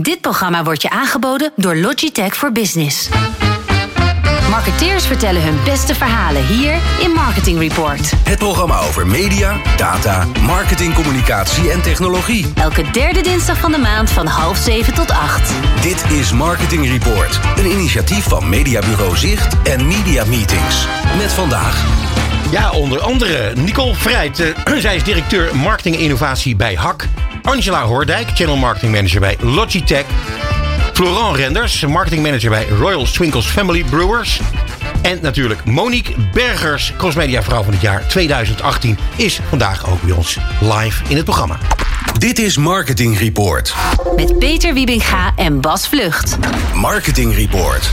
Dit programma wordt je aangeboden door Logitech voor Business. Marketeers vertellen hun beste verhalen hier in Marketing Report. Het programma over media, data, marketing, communicatie en technologie. Elke derde dinsdag van de maand van half zeven tot acht. Dit is Marketing Report, een initiatief van Mediabureau Zicht en Media Meetings. Met vandaag. Ja, onder andere Nicole Vrijt. eh, zij is directeur marketing en innovatie bij HAK. Angela Hoordijk, channel marketing manager bij Logitech. Florent Renders, marketing manager bij Royal Swinkles Family Brewers. En natuurlijk Monique Bergers, crossmedia vrouw van het jaar 2018, is vandaag ook bij ons live in het programma. Dit is Marketing Report. Met Peter Wiebinga en Bas Vlucht. Marketing Report.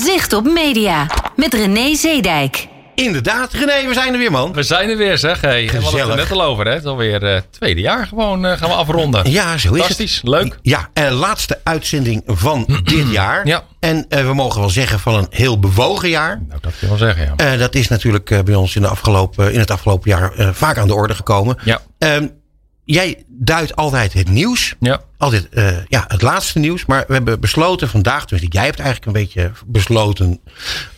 Zicht op media. Met René Zeedijk. Inderdaad, René, we zijn er weer, man. We zijn er weer, zeg. Hey, we hadden het er net al over, hè? Het is alweer het tweede jaar gewoon eh, gaan we afronden. Ja, zo is Fantastisch, het. leuk. Ja, en laatste uitzending van dit jaar. Ja. En eh, we mogen wel zeggen van een heel bewogen jaar. Nou, dat kun je wel zeggen, ja. Eh, dat is natuurlijk eh, bij ons in, de afgelopen, in het afgelopen jaar eh, vaak aan de orde gekomen. Ja. Ehm, jij duidt altijd het nieuws. Ja. Altijd eh, ja, het laatste nieuws. Maar we hebben besloten vandaag, dus jij hebt eigenlijk een beetje besloten.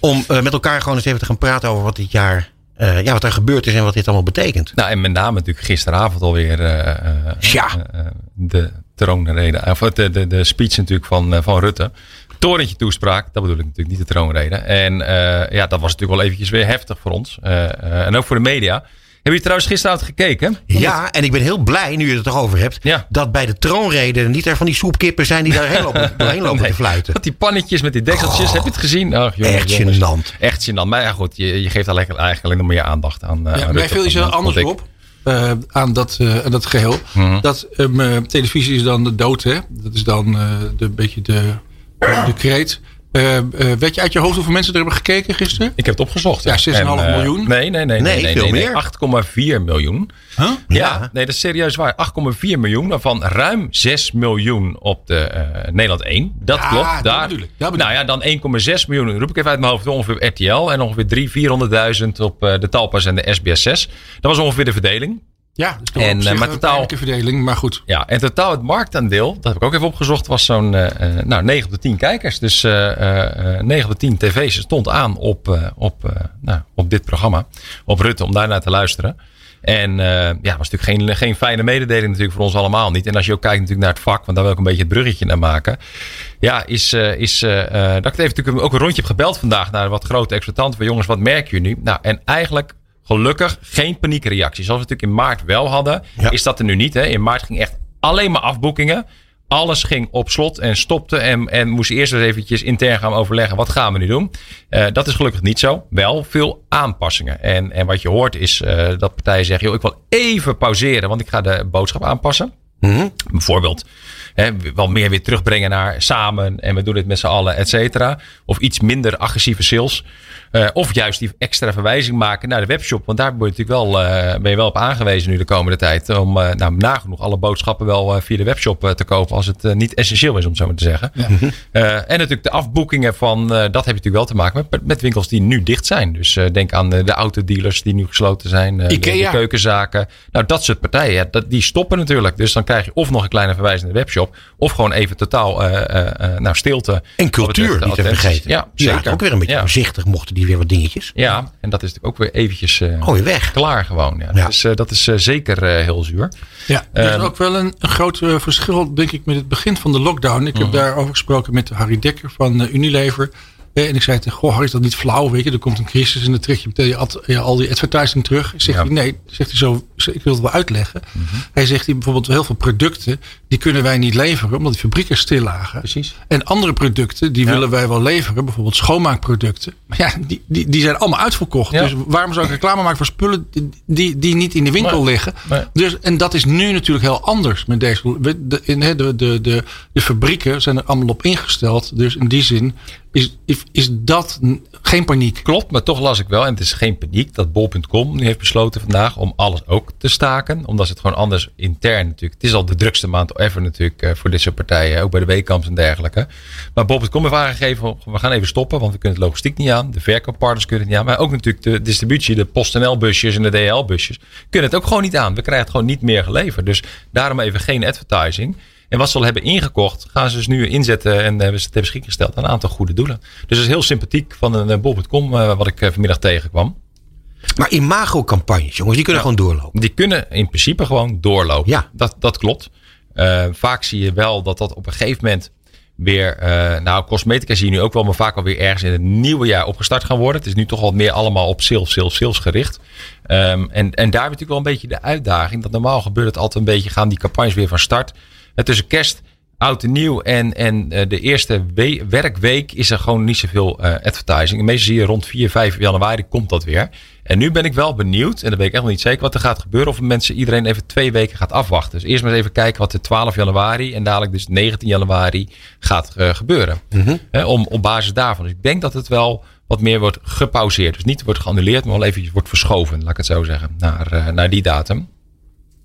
om eh, met elkaar gewoon eens even te gaan praten over wat dit jaar. eh, ja, wat er gebeurd is en wat dit allemaal betekent. Nou, en met name natuurlijk gisteravond alweer Ja. de troonrede. Of de, de, de speech natuurlijk van, van Rutte. Torentje toespraak, dat bedoel ik natuurlijk niet de troonrede. En ja, dat was natuurlijk wel eventjes weer heftig voor ons. En ook voor de media. Heb je trouwens gisteravond gekeken? Ja, en ik ben heel blij, nu je het erover hebt, Ja. dat bij de troonrede niet er van die soepkippen zijn die daarheen lopen, doorheen lopen Nee. te fluiten. Dat die pannetjes met die dekseltjes, heb je het gezien? Ach, jongens, Echt jongens. gênant. Echt gênant. Maar ja, goed, je, je geeft daar lekker, eigenlijk alleen nog meer aandacht aan. eh, Ja, aan mij viel iets heel anders op. eh, aan, dat, eh, aan dat geheel. Mhm. Dat televisie is dan de dood, hè? Dat is dan eh, de beetje de, de kreet. Eh, eh, weet je uit je hoofd hoeveel mensen er hebben gekeken gisteren? Ik heb het opgezocht. Ja, 6,5 En, eh, miljoen? Nee, nee, nee. Nee, nee, veel nee, nee, meer. 8,4 miljoen. Huh? Ja, nee, dat is serieus waar. 8,4 miljoen, waarvan ruim 6 miljoen op de eh, Nederland 1. Dat Ja, klopt. dat Daar, bedoel ik, dat bedoel nou ja, dan 1,6 miljoen, roep ik even uit mijn hoofd, ongeveer RTL. En ongeveer 300.000, 400.000 op eh, de Talpas en de SBS 6. Dat was ongeveer de verdeling. Ja, dus En, op eh, zich maar een totaal- verdeling, maar goed. Ja, en totaal het marktaandeel, dat heb ik ook even opgezocht, was zo'n eh, eh, nou, 9 op de 10 kijkers. Dus eh, 9 op de 10 tv's stond aan op, op, nou, op dit programma. Op Rutte, om daarnaar te luisteren. En ja, was natuurlijk geen, geen fijne mededeling natuurlijk voor ons allemaal niet. En als je ook kijkt natuurlijk naar het vak, want daar wil ik een beetje het bruggetje naar maken. Ja, is, is dat ik het even natuurlijk ook een rondje heb gebeld vandaag naar wat grote exploitanten. Van jongens, wat merken jullie nu? Nou, en eigenlijk gelukkig geen paniekreactie. Zoals we natuurlijk in maart wel hadden, Ja. is dat er nu niet. Hè? In maart ging echt alleen maar afboekingen. Alles ging op slot en stopte. En, en moest eerst eens eventjes intern gaan overleggen. Wat gaan we nu doen? Eh, dat is gelukkig niet zo. Wel veel aanpassingen. En, en wat je hoort is eh, dat partijen zeggen... Joh, ik wil even pauzeren, want ik ga de boodschap aanpassen. Mhm. Bijvoorbeeld hè, wel meer weer terugbrengen naar samen en we doen dit met z'n allen, et cetera. Of iets minder agressieve sales. Eh, of juist die extra verwijzing maken naar de webshop. Want daar ben je natuurlijk wel, eh, ben je wel op aangewezen nu de komende tijd. Om uh, nou, nagenoeg alle boodschappen wel via de webshop te kopen. Als het niet essentieel is, om zo maar te zeggen. Ja. en natuurlijk de afboekingen van, dat heb je natuurlijk wel te maken met, met winkels die nu dicht zijn. Dus denk aan de, de autodealers die nu gesloten zijn. De, de, keukenzaken. Nou, dat soort partijen, ja, dat, die stoppen natuurlijk. Dus dan krijg je of nog een kleine verwijzing naar de webshop. Of gewoon even totaal nou, stilte. En cultuur, niet te vergeten. Ja, zeker. Ja, ook weer een beetje voorzichtig mochten die weer wat dingetjes. Ja, en dat is natuurlijk ook weer eventjes uh, oh, weg. klaar gewoon. Ja. ja. Dus uh, dat is uh, zeker heel zuur. Ja, er is ook wel een, een groot verschil, denk ik, met het begin van de lockdown. Ik heb Mhm. daarover gesproken met Harry Dekker van Unilever. En ik zei tegen, goh, Harry, is dat niet flauw? Weet je, er komt een crisis en dan trek je meteen al die advertising terug. Zegt ja. hij, nee, zegt hij zo, ik wil het wel uitleggen. Mm -hmm. Hij zegt hij bijvoorbeeld heel veel producten, die kunnen wij niet leveren, omdat die fabrieken stil lagen. Precies. En andere producten, die ja. willen wij wel leveren, bijvoorbeeld schoonmaakproducten. Maar ja, die, die, die zijn allemaal uitverkocht. Dus waarom zou ik reclame maken voor spullen die, die niet in de winkel nee. liggen? Nee. Dus, en dat is nu natuurlijk heel anders met deze. De, de, de, de, de fabrieken zijn er allemaal op ingesteld. Dus in die zin is, is, dat geen paniek. Klopt, maar toch las ik wel, en het is geen paniek, dat bol.com nu heeft besloten vandaag om alles ook te staken. Omdat het gewoon anders intern natuurlijk. Het is al de drukste maand ever natuurlijk uh, voor dit soort partijen, ook bij de weekkamps en dergelijke. Maar bol.com heeft aangegeven, we gaan even stoppen, want we kunnen het logistiek niet aan. De verkooppartners kunnen het niet aan. Maar ook natuurlijk de distributie, de PostNL busjes en de DHL busjes, kunnen het ook gewoon niet aan. We krijgen het gewoon niet meer geleverd. Dus daarom even geen advertising. En wat ze al hebben ingekocht, gaan ze dus nu inzetten en hebben ze ter beschikking gesteld aan een aantal goede doelen. Dus dat is heel sympathiek van een bol.com wat ik vanmiddag tegenkwam. Maar imago-campagnes, jongens, die kunnen gewoon doorlopen. Die kunnen in principe gewoon doorlopen. Ja. Dat, dat klopt. Uh, vaak zie je wel dat dat op een gegeven moment weer, uh, nou, cosmetica zie je nu ook wel, maar vaak alweer ergens in het nieuwe jaar opgestart gaan worden. Het is nu toch al meer allemaal op sales, sales, sales gericht. Um, en, en daar heb natuurlijk wel een beetje de uitdaging. Dat normaal gebeurt het altijd een beetje, gaan die campagnes weer van start. En tussen kerst, oud en nieuw en, en uh, de eerste we werkweek is er gewoon niet zoveel uh, advertising. En meestal zie je rond 4, 5 januari komt dat weer. En nu ben ik wel benieuwd, en dat weet ik echt nog niet zeker wat er gaat gebeuren. Of mensen iedereen even twee weken gaat afwachten. Dus eerst maar eens even kijken wat de 12 januari en dadelijk dus 19 januari gaat uh, gebeuren. Mm -hmm. He, om, op basis daarvan. Dus ik denk dat het wel wat meer wordt gepauzeerd. Dus niet wordt geannuleerd, maar wel even wordt verschoven, laat ik het zo zeggen, naar, uh, naar die datum.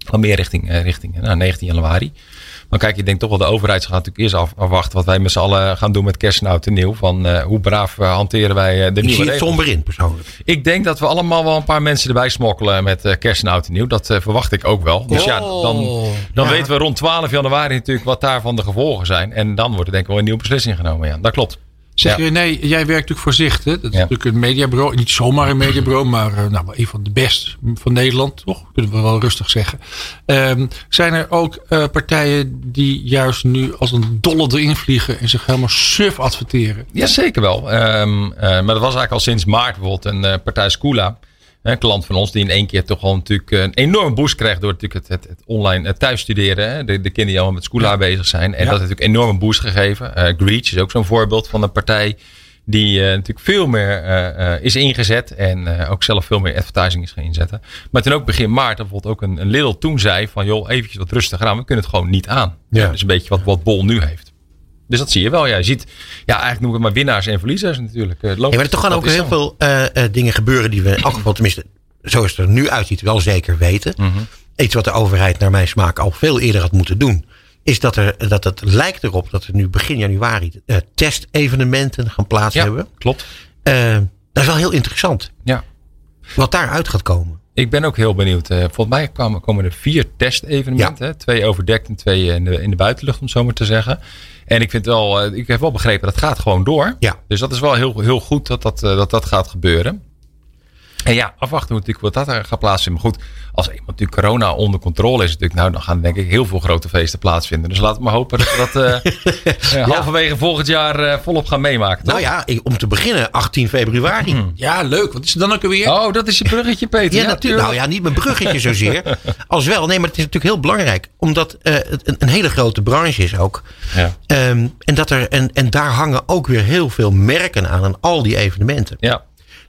Van meer richting, uh, richting nou, 19 januari. Maar kijk, ik denk toch wel de overheid gaat natuurlijk eerst af, afwachten wat wij met z'n allen gaan doen met kerst en oud en nieuw. Van uh, hoe braaf uh, hanteren wij uh, de Je nieuwe ziet het somber in, persoonlijk. Ik denk dat we allemaal wel een paar mensen erbij smokkelen met kerst en oud en nieuw. Dat verwacht ik ook wel. Dus ja, dan, dan Ja. weten we rond 12 januari natuurlijk wat daarvan de gevolgen zijn. En dan wordt er denk ik wel een nieuwe beslissing genomen. Ja, dat klopt. Zeg Ja. je, nee, jij werkt natuurlijk voor Zicht. Hè? Dat is Ja. natuurlijk een mediabureau. Niet zomaar een mediabureau, maar eh, nou, een van de best van Nederland, toch? Kunnen we wel rustig zeggen. Ehm, zijn er ook eh, partijen die juist nu als een dolle erin vliegen en zich helemaal suf adverteren? Ja, zeker wel. Ehm, eh, maar dat was eigenlijk al sinds maart bijvoorbeeld een eh, partij Scula. Een klant van ons die in één keer toch gewoon natuurlijk een enorm boost krijgt door natuurlijk het, het, het online het thuisstuderen. Hè? De, de kinderen die allemaal met Scula bezig zijn. En Ja. dat heeft natuurlijk een enorme boost gegeven. Eh Greach is ook zo'n voorbeeld van een partij die eh, natuurlijk veel meer eh, eh, is ingezet. En eh, ook zelf veel meer advertising is gaan inzetten. Maar toen ook begin maart bijvoorbeeld ook een, een Lidl toen zei van joh, eventjes wat rustiger aan. We kunnen het gewoon niet aan. Ja. Dat is een beetje wat, wat Bol nu heeft. Dus dat zie je wel. Ja, je ziet, ja, eigenlijk noem ik het maar winnaars en verliezers natuurlijk. Eh, Ja, maar er toch gaan ook heel zo. veel eh, eh, dingen gebeuren die we in elk geval, tenminste, zoals het er nu uitziet, wel zeker weten. Mhm. Iets wat de overheid naar mijn smaak al veel eerder had moeten doen. Is dat, er, dat het lijkt erop dat er nu begin januari eh, testevenementen gaan plaats Ja, hebben. klopt. Dat is wel heel interessant. Ja. Wat daaruit gaat komen. Ik ben ook heel benieuwd. Volgens mij komen, komen er vier testevenementen. hè. Twee overdekt en twee in de, in de buitenlucht, om het zo maar te zeggen. En ik vind wel, eh, ik heb wel begrepen dat gaat gewoon door. Ja. Dus dat is wel heel, heel goed dat dat, eh, dat dat gaat gebeuren. En ja, afwachten we natuurlijk wat dat er gaat plaatsvinden. Maar goed, als eenmaal natuurlijk corona onder controle is, natuurlijk, nou, dan gaan denk ik heel veel grote feesten plaatsvinden. Dus laten we maar hopen dat we dat eh, halverwege volgend jaar eh, volop gaan meemaken. toch? Nou ja, ik- om te beginnen 18 februari. Ja, leuk. Wat is er dan ook alweer? Oh, dat is je bruggetje, Peter. Ja, natuurlijk. Nou ja, niet mijn bruggetje zozeer. Als wel. Nee, maar het is natuurlijk heel belangrijk. Omdat eh, het een, een hele grote branche is ook. Ja. Ehm, en, dat er, en, en daar hangen ook weer heel veel merken aan. Aan al die evenementen. ja.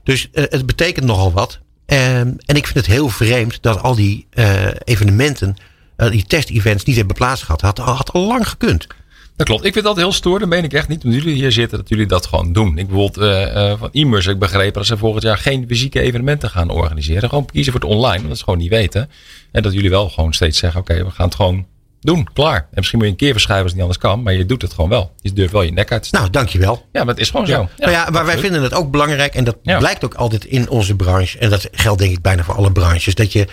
Dus eh, het betekent nogal wat. Ehm, en ik vind het heel vreemd dat al die eh, evenementen, eh, die test-events niet hebben plaatsgehad. Had, had al lang gekund. Dat klopt. Ik vind dat heel stoer. Dat meen ik echt niet. Omdat jullie hier zitten, dat jullie dat gewoon doen. Ik bijvoorbeeld eh, van Immers ik begrepen dat ze volgend jaar geen fysieke evenementen gaan organiseren. Gewoon kiezen voor het online. Dat ze gewoon niet weten. En dat jullie wel gewoon steeds zeggen, oké, we gaan het gewoon doen. Klaar. En misschien moet je een keer verschuiven als het niet anders kan. Maar je doet het gewoon wel. Je durft wel je nek uit te. Nou, dankjewel. ja, maar het is gewoon zo. Ja, nou ja, maar wij vinden het ook belangrijk. En dat blijkt ook altijd in onze branche. En dat geldt denk ik bijna voor alle branches. Dat je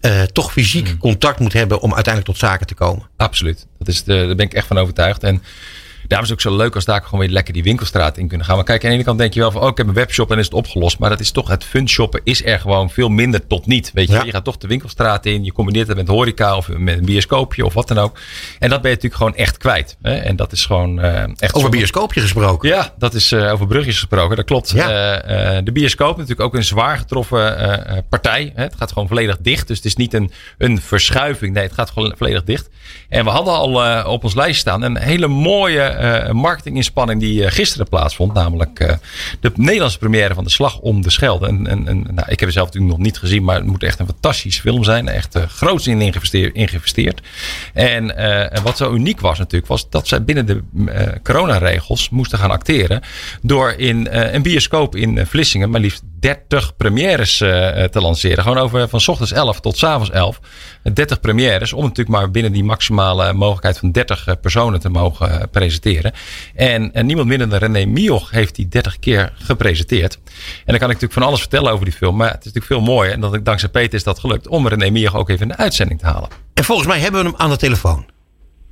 eh, toch fysiek Hmm. contact moet hebben om uiteindelijk tot zaken te komen. Absoluut. Dat is de, daar ben ik echt van overtuigd. En daarom is het ook zo leuk als daar gewoon weer lekker die winkelstraat in kunnen gaan. Maar kijk, aan de ene kant denk je wel van, oh, ik heb een webshop en is het opgelost. Maar dat is toch, het fun shoppen is er gewoon veel minder tot niet. Weet je, Ja. je gaat toch de winkelstraat in. Je combineert het met horeca of met een bioscoopje of wat dan ook. En dat ben je natuurlijk gewoon echt kwijt. Hè? En dat is gewoon eh, echt Over bioscoopje gesproken. Ja, dat is eh, over brugjes gesproken. Dat klopt. Ja. Eh, de bioscoop natuurlijk ook een zwaar getroffen partij. Hè. Het gaat gewoon volledig dicht. Dus het is niet een, een verschuiving. Nee, het gaat gewoon volledig dicht. En we hadden al op ons lijst staan een hele mooie eh, marketinginspanning die eh, gisteren plaatsvond. Namelijk eh, de Nederlandse première van De Slag om de Schelde. En, en, en, nou, ik heb het zelf natuurlijk nog niet gezien, maar het moet echt een fantastische film zijn. Echt groots in ingevesteerd. En eh, wat zo uniek was natuurlijk, was dat zij binnen de eh, coronaregels moesten gaan acteren. Door in eh, een bioscoop in eh, Vlissingen maar liefst 30 premières eh, te lanceren. Gewoon over van ochtends 11 tot s avonds 11. 30 premières. Om natuurlijk maar binnen die maximale mogelijkheid van 30 personen te mogen uh, presenteren. En, en, niemand minder dan René Mioch heeft die 30 keer gepresenteerd. En dan kan ik natuurlijk van alles vertellen over die film. Maar het is natuurlijk veel mooier. En dat ik dankzij Peter is dat gelukt om René Mioch ook even in de uitzending te halen. En volgens mij hebben we hem aan de telefoon.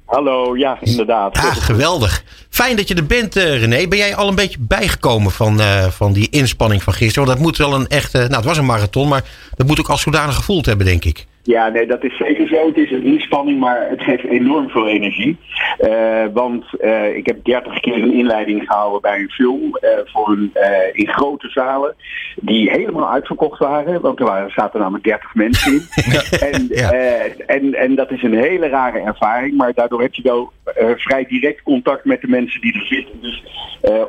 Hallo, ja, inderdaad. Ja, geweldig. Fijn dat je er bent, uh, René. Ben jij al een beetje bijgekomen van, uh, van die inspanning van gisteren? Want dat moet wel een echte... Nou, het was een marathon, maar dat moet ook als zodanig gevoeld hebben, denk ik. Ja, nee, dat is zeker zo. Het is een inspanning, maar het geeft enorm veel energie. Uh, want uh, ik heb 30 keer een inleiding gehouden bij een film uh, voor een, in grote zalen die helemaal uitverkocht waren. Want er waren, zaten namelijk 30 mensen in. en, en, en dat is een hele rare ervaring, maar daardoor heb je wel vrij direct contact met de mensen die er zitten. Dus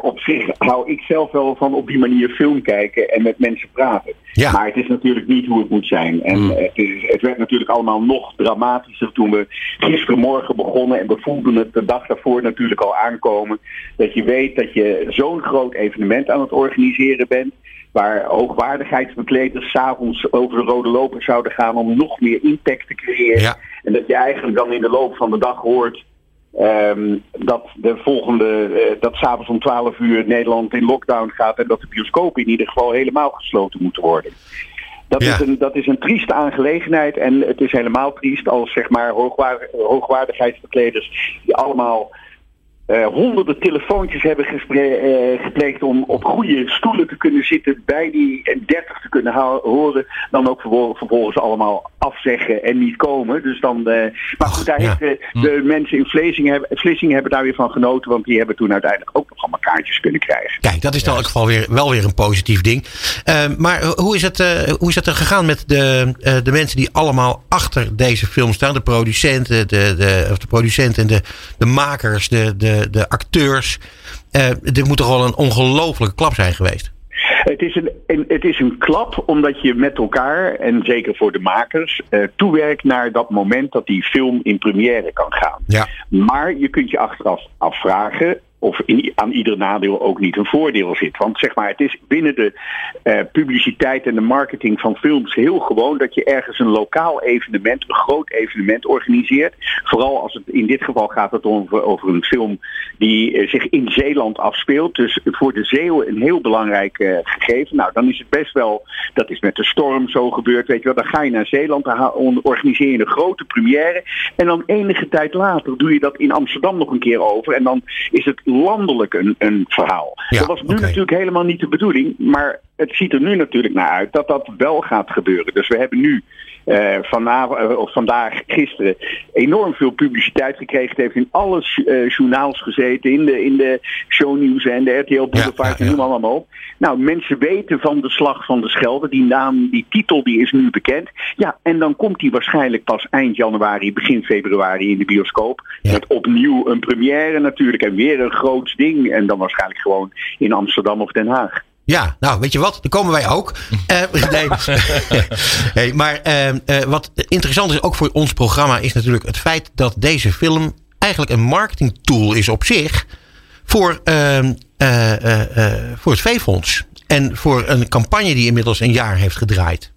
op zich hou ik zelf wel van op die manier film kijken en met mensen praten. Ja. Maar het is natuurlijk niet hoe het moet zijn. En mm. het, is, het werd natuurlijk allemaal nog dramatischer toen we gisterenmorgen begonnen. En we voelden het de dag daarvoor natuurlijk al aankomen. Dat je weet dat je zo'n groot evenement aan het organiseren bent. Waar hoogwaardigheidsbekleders s'avonds over de rode loper zouden gaan om nog meer impact te creëren. Ja. En dat je eigenlijk dan in de loop van de dag hoort Um, dat de volgende, uh, dat s'avonds om 12 uur Nederland in lockdown gaat en dat de bioscopen in ieder geval helemaal gesloten moeten worden. Dat, ja. is een, dat is een trieste aangelegenheid en het is helemaal triest als zeg maar hoogwaardig, hoogwaardigheidsbekleders die allemaal uh, honderden telefoontjes hebben uh, gepleegd om op goede stoelen te kunnen zitten, bij die 30 te kunnen horen, dan ook vervolgens allemaal afzeggen en niet komen. Dus dan, uh, maar goed, daar ja. heeft de, de mensen in Vlezingen hebben, hebben daar weer van genoten, want die hebben toen uiteindelijk ook kunnen krijgen. Kijk, dat is in elk geval weer, wel weer een positief ding. maar hoe is, het, hoe is het er gegaan met de, de mensen die allemaal achter deze film staan? De producenten, de, de, of de producenten en de, de makers, de, de de, acteurs. Uh, dit moet toch wel een ongelofelijke klap zijn geweest? Het is, een, het is een klap omdat je met elkaar, en zeker voor de makers, uh, toewerkt naar dat moment dat die film in première kan gaan. Ja. Maar je kunt je achteraf afvragen, of aan ieder nadeel ook niet een voordeel zit. Want zeg maar, het is binnen de uh, publiciteit en de marketing van films heel gewoon dat je ergens een lokaal evenement, een groot evenement organiseert. Vooral als het in dit geval gaat het over, over een film die uh, zich in Zeeland afspeelt. Dus voor de Zeeuwen een heel belangrijk uh, gegeven. Nou, dan is het best wel, dat is met de storm zo gebeurd, weet je wel. Dan ga je naar Zeeland, dan organiseer je een grote première. En dan enige tijd later doe je dat in Amsterdam nog een keer over. En dan is het landelijk een, een verhaal. dat was nu okay. natuurlijk helemaal niet de bedoeling, maar het ziet er nu natuurlijk naar uit dat dat wel gaat gebeuren. Dus we hebben nu uh, vanavond, uh, of vandaag, gisteren, enorm veel publiciteit gekregen. Het heeft in alle uh, journaals gezeten, in de, in de shownieuws en de RTL Boulevard, ja, ja, allemaal op. Nou, mensen weten van de slag van de Schelde. Die naam, die titel, die is nu bekend. Ja, en dan komt die waarschijnlijk pas eind januari, begin februari in de bioscoop. Met opnieuw een première natuurlijk en weer een groot ding. En dan waarschijnlijk gewoon in Amsterdam of Den Haag. Ja, nou, weet je wat? Daar komen wij ook. Uh, nee. hey, maar uh, uh, wat interessant is ook voor ons programma is natuurlijk het feit dat deze film eigenlijk een marketingtool is op zich voor, ehm, voor het V-fonds. En voor een campagne die inmiddels een jaar heeft gedraaid.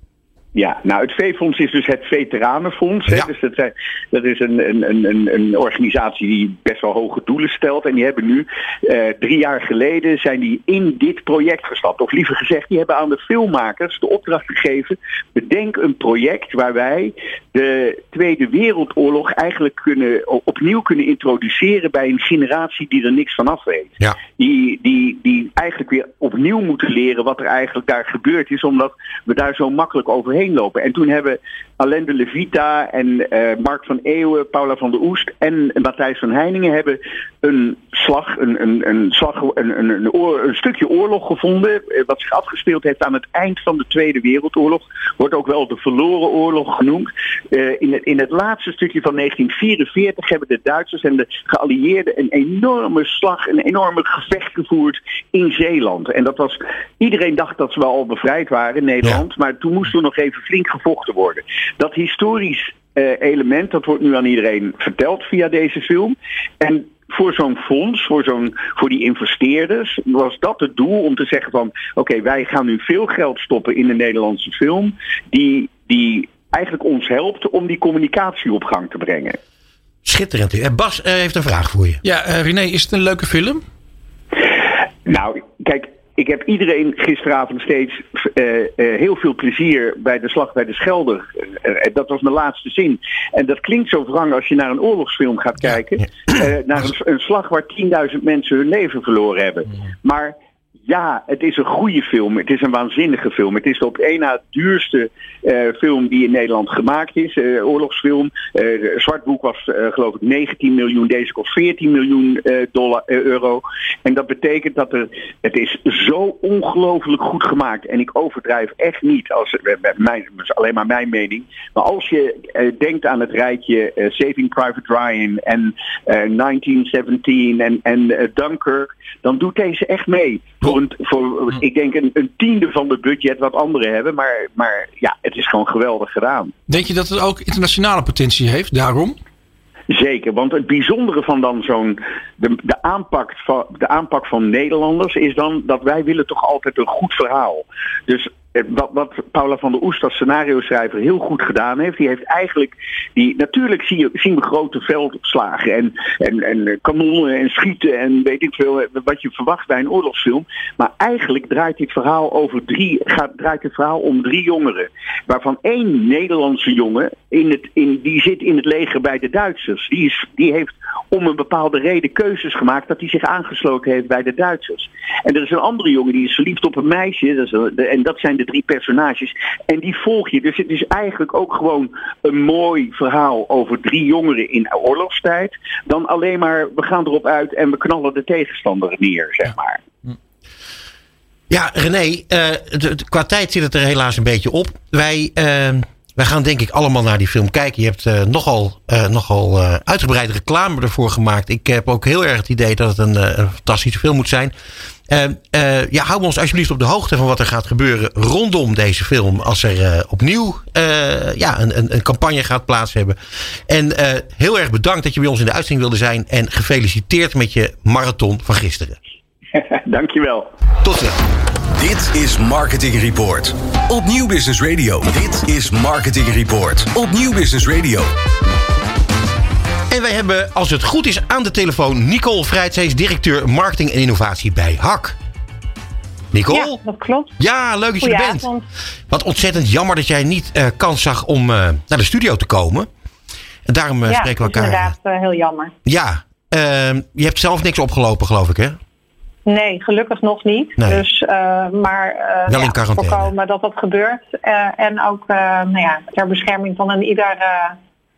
Ja, nou het V-fonds is dus het Veteranenfonds. Ja. Dus dat, zijn, dat is een, een, een, een organisatie die best wel hoge doelen stelt. En die hebben nu, eh, drie jaar geleden, zijn die in dit project gestapt. Of liever gezegd, die hebben aan de filmmakers de opdracht gegeven. Bedenk een project waar wij de Tweede Wereldoorlog eigenlijk kunnen, opnieuw kunnen introduceren bij een generatie die er niks van af weet. Ja. Die, die, die eigenlijk weer opnieuw moeten leren wat er eigenlijk daar gebeurd is. Omdat we daar zo makkelijk overheen lopen. En toen hebben Alain de Levita en uh, Mark van Eeuwen, Paula van der Oest en Matthijs van Heiningen hebben een slag, een, een, een, slag, een, een, een, oor, een stukje oorlog gevonden. Eh, wat zich afgespeeld heeft aan het eind van de Tweede Wereldoorlog. Wordt ook wel de verloren oorlog genoemd. Uh, in, het, in het laatste stukje van 1944 hebben de Duitsers en de geallieerden een enorme slag, een enorme gevecht gevoerd in Zeeland. En dat was, iedereen dacht dat ze wel al bevrijd waren in Nederland. Ja. Maar toen moest er nog even flink gevochten worden. Dat historisch uh, element, dat wordt nu aan iedereen verteld via deze film. En voor zo'n fonds, voor, zo'n, voor die investeerders, was dat het doel om te zeggen van oké, okay, wij gaan nu veel geld stoppen in de Nederlandse film, die, die eigenlijk ons helpt om die communicatie op gang te brengen. Schitterend. Bas uh, heeft een vraag voor je. Ja, uh, René, is het een leuke film? Nou, kijk, ik heb iedereen gisteravond steeds uh, uh, heel veel plezier bij de slag bij de Schelde. Uh, dat was mijn laatste zin. En dat klinkt zo wrang als je naar een oorlogsfilm gaat kijken. naar een, een, slag waar 10.000 mensen hun leven verloren hebben. Maar ja, het is een goede film. Het is een waanzinnige film. Het is de op één na duurste uh, film die in Nederland gemaakt is. Uh, oorlogsfilm. Uh, Zwartboek was geloof ik 19 miljoen. Deze kost 14 miljoen dollar, euro. En dat betekent dat er... Het is zo ongelooflijk goed gemaakt. En ik overdrijf echt niet. Als, mijn, alleen maar mijn mening. Maar als je denkt aan het rijtje Saving Private Ryan en 1917 en, en Dunkirk. Dan doet deze echt mee. Een, voor, ik denk een, een, tiende van het budget wat anderen hebben. Maar, maar ja, het is gewoon geweldig gedaan. Denk je dat het ook internationale potentie heeft daarom? Zeker, want het bijzondere van dan zo'n de, de, aanpak van, de aanpak van Nederlanders is dan dat wij willen toch altijd een goed verhaal. Dus wat, wat Paula van der Oest als scenario schrijver heel goed gedaan heeft. Die heeft eigenlijk, die, natuurlijk zie je, zien we grote veldslagen en, en, en kanonnen en schieten en weet ik veel eh, wat je verwacht bij een oorlogsfilm. Maar eigenlijk draait dit verhaal over drie, gaat, draait het verhaal om drie jongeren. Waarvan één Nederlandse jongen, in het, in, die zit in het leger bij de Duitsers. Die, is, die heeft om een bepaalde reden keuzes gemaakt dat hij zich aangesloten heeft bij de Duitsers. En er is een andere jongen die is verliefd op een meisje. Dat is, en dat zijn de drie personages. En die volg je. Dus het is eigenlijk ook gewoon een mooi verhaal over drie jongeren in oorlogstijd. Dan alleen maar, we gaan erop uit en we knallen de tegenstander neer, zeg maar. Ja, René, uh, qua tijd zit het er helaas een beetje op. Wij, uh, wij gaan denk ik allemaal naar die film kijken. Je hebt uh, nogal, nogal uitgebreide reclame ervoor gemaakt. Ik heb ook heel erg het idee dat het een, een fantastische film moet zijn. Uh, uh, ja, hou ons alsjeblieft op de hoogte van wat er gaat gebeuren rondom deze film. Als er uh, opnieuw ja, een, een, een, campagne gaat plaats hebben. En heel erg bedankt dat je bij ons in de uitzending wilde zijn. En gefeliciteerd met je marathon van gisteren. Dankjewel. Tot ziens. Dit is Marketing Report. Op Nieuw Business Radio. Dit is Marketing Report. Op Nieuw Business Radio. En wij hebben, als het goed is, aan de telefoon Nicole Vrijt. Zij is directeur marketing en innovatie bij HAK. Nicole? Ja, dat klopt. Ja, leuk dat je er bent. Wat ontzettend jammer dat jij niet uh, kans zag om uh, naar de studio te komen. En daarom uh, ja, spreken we elkaar. inderdaad heel jammer. Ja, ehm, je hebt zelf niks opgelopen, geloof ik, hè? Nee, gelukkig nog niet. Nee. Dus, maar Wel in ja, voorkomen dat dat gebeurt. en ook nou ja, ter bescherming van een ieder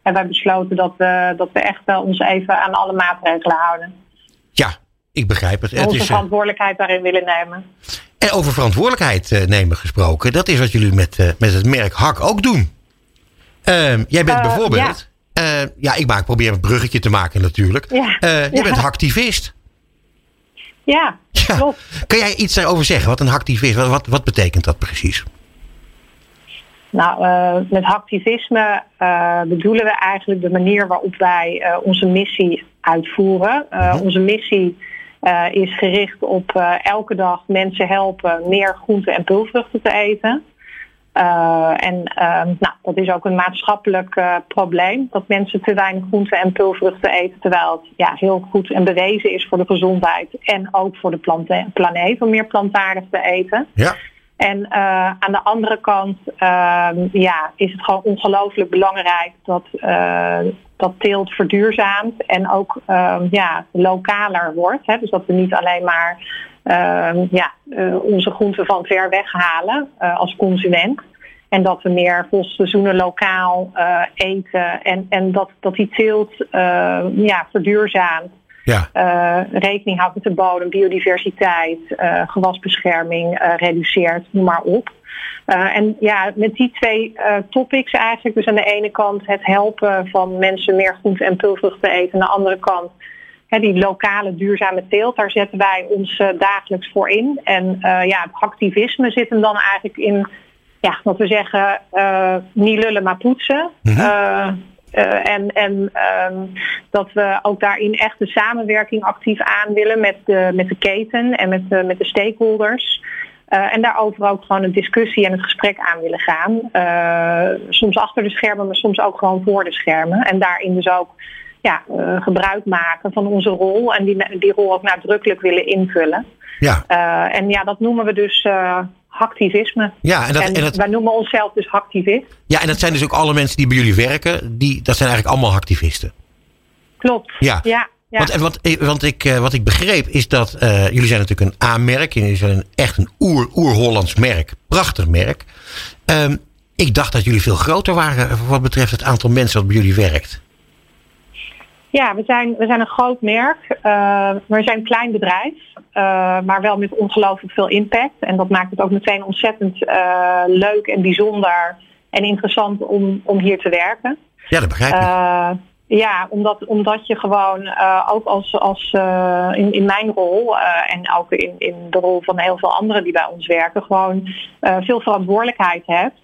hebben wij besloten dat we, dat we echt ons even aan alle maatregelen houden. Ja, ik begrijp het. En onze het is, verantwoordelijkheid daarin willen nemen. En over verantwoordelijkheid nemen gesproken, dat is wat jullie met, met het merk Hak ook doen. Uh, jij bent uh, bijvoorbeeld. Ja. Uh, ja, ik maak, probeer een bruggetje te maken natuurlijk. Ja. je bent activist. Ja, klopt. Kan jij iets daarover zeggen? Wat een activist, wat, wat, wat betekent dat precies? Nou, uh, met hacktivisme uh, bedoelen we eigenlijk de manier waarop wij uh, onze missie uitvoeren. Onze missie is gericht op elke dag mensen helpen meer groenten en pulvruchten te eten. en nou, dat is ook een maatschappelijk probleem, dat mensen te weinig groenten en pulvruchten eten, terwijl het ja, heel goed en bewezen is voor de gezondheid en ook voor de planeet om meer plantaardig te eten. Ja. En uh, aan de andere kant uh, ja, is het gewoon ongelooflijk belangrijk dat, uh, dat teelt verduurzaamt en ook ja, lokaler wordt. Hè? Dus dat we niet alleen maar ja, onze groenten van ver weg halen als consument. En dat we meer volgens seizoenen lokaal eten en, en dat, dat die teelt ja, verduurzaamt. Ja. Uh, rekening houdt met de bodem, biodiversiteit, uh, gewasbescherming, uh, reduceert, noem maar op. en ja, met die twee topics eigenlijk, dus aan de ene kant het helpen van mensen meer groente en pulvruchten te eten, aan de andere kant hè, die lokale duurzame teelt, daar zetten wij ons dagelijks voor in. En ja, het activisme zit hem dan eigenlijk in, ja, wat we zeggen, niet lullen maar poetsen. Mm -hmm. Uh, en en um, dat we ook daarin echt de samenwerking actief aan willen met de, met de keten en met de, met de stakeholders. Uh, en daarover ook gewoon een discussie en het gesprek aan willen gaan. Uh, soms achter de schermen, maar soms ook gewoon voor de schermen. En daarin dus ook ja, gebruik maken van onze rol en die, die rol ook nadrukkelijk willen invullen. Ja. En ja, dat noemen we dus hacktivisme. Ja, en, dat, en, en dat, wij noemen onszelf dus hacktivist. Ja, en dat zijn dus ook alle mensen die bij jullie werken. Die, dat zijn eigenlijk allemaal hacktivisten. Klopt. Ja. ja, ja. Want, want, want ik, uh, wat ik begreep is dat jullie zijn natuurlijk een A-merk. Jullie zijn een, echt een oer-Oer-Hollands merk. Prachtig merk. Um, ik dacht dat jullie veel groter waren wat betreft het aantal mensen dat bij jullie werkt. Ja, we zijn, we zijn een groot merk. Uh, we zijn een klein bedrijf, uh, maar wel met ongelooflijk veel impact. En dat maakt het ook meteen ontzettend uh, leuk en bijzonder en interessant om, om hier te werken. Ja, dat begrijp ik. Ja, omdat, omdat je gewoon uh, ook als, als uh, in, in mijn rol uh, en ook in, in de rol van heel veel anderen die bij ons werken, gewoon veel verantwoordelijkheid hebt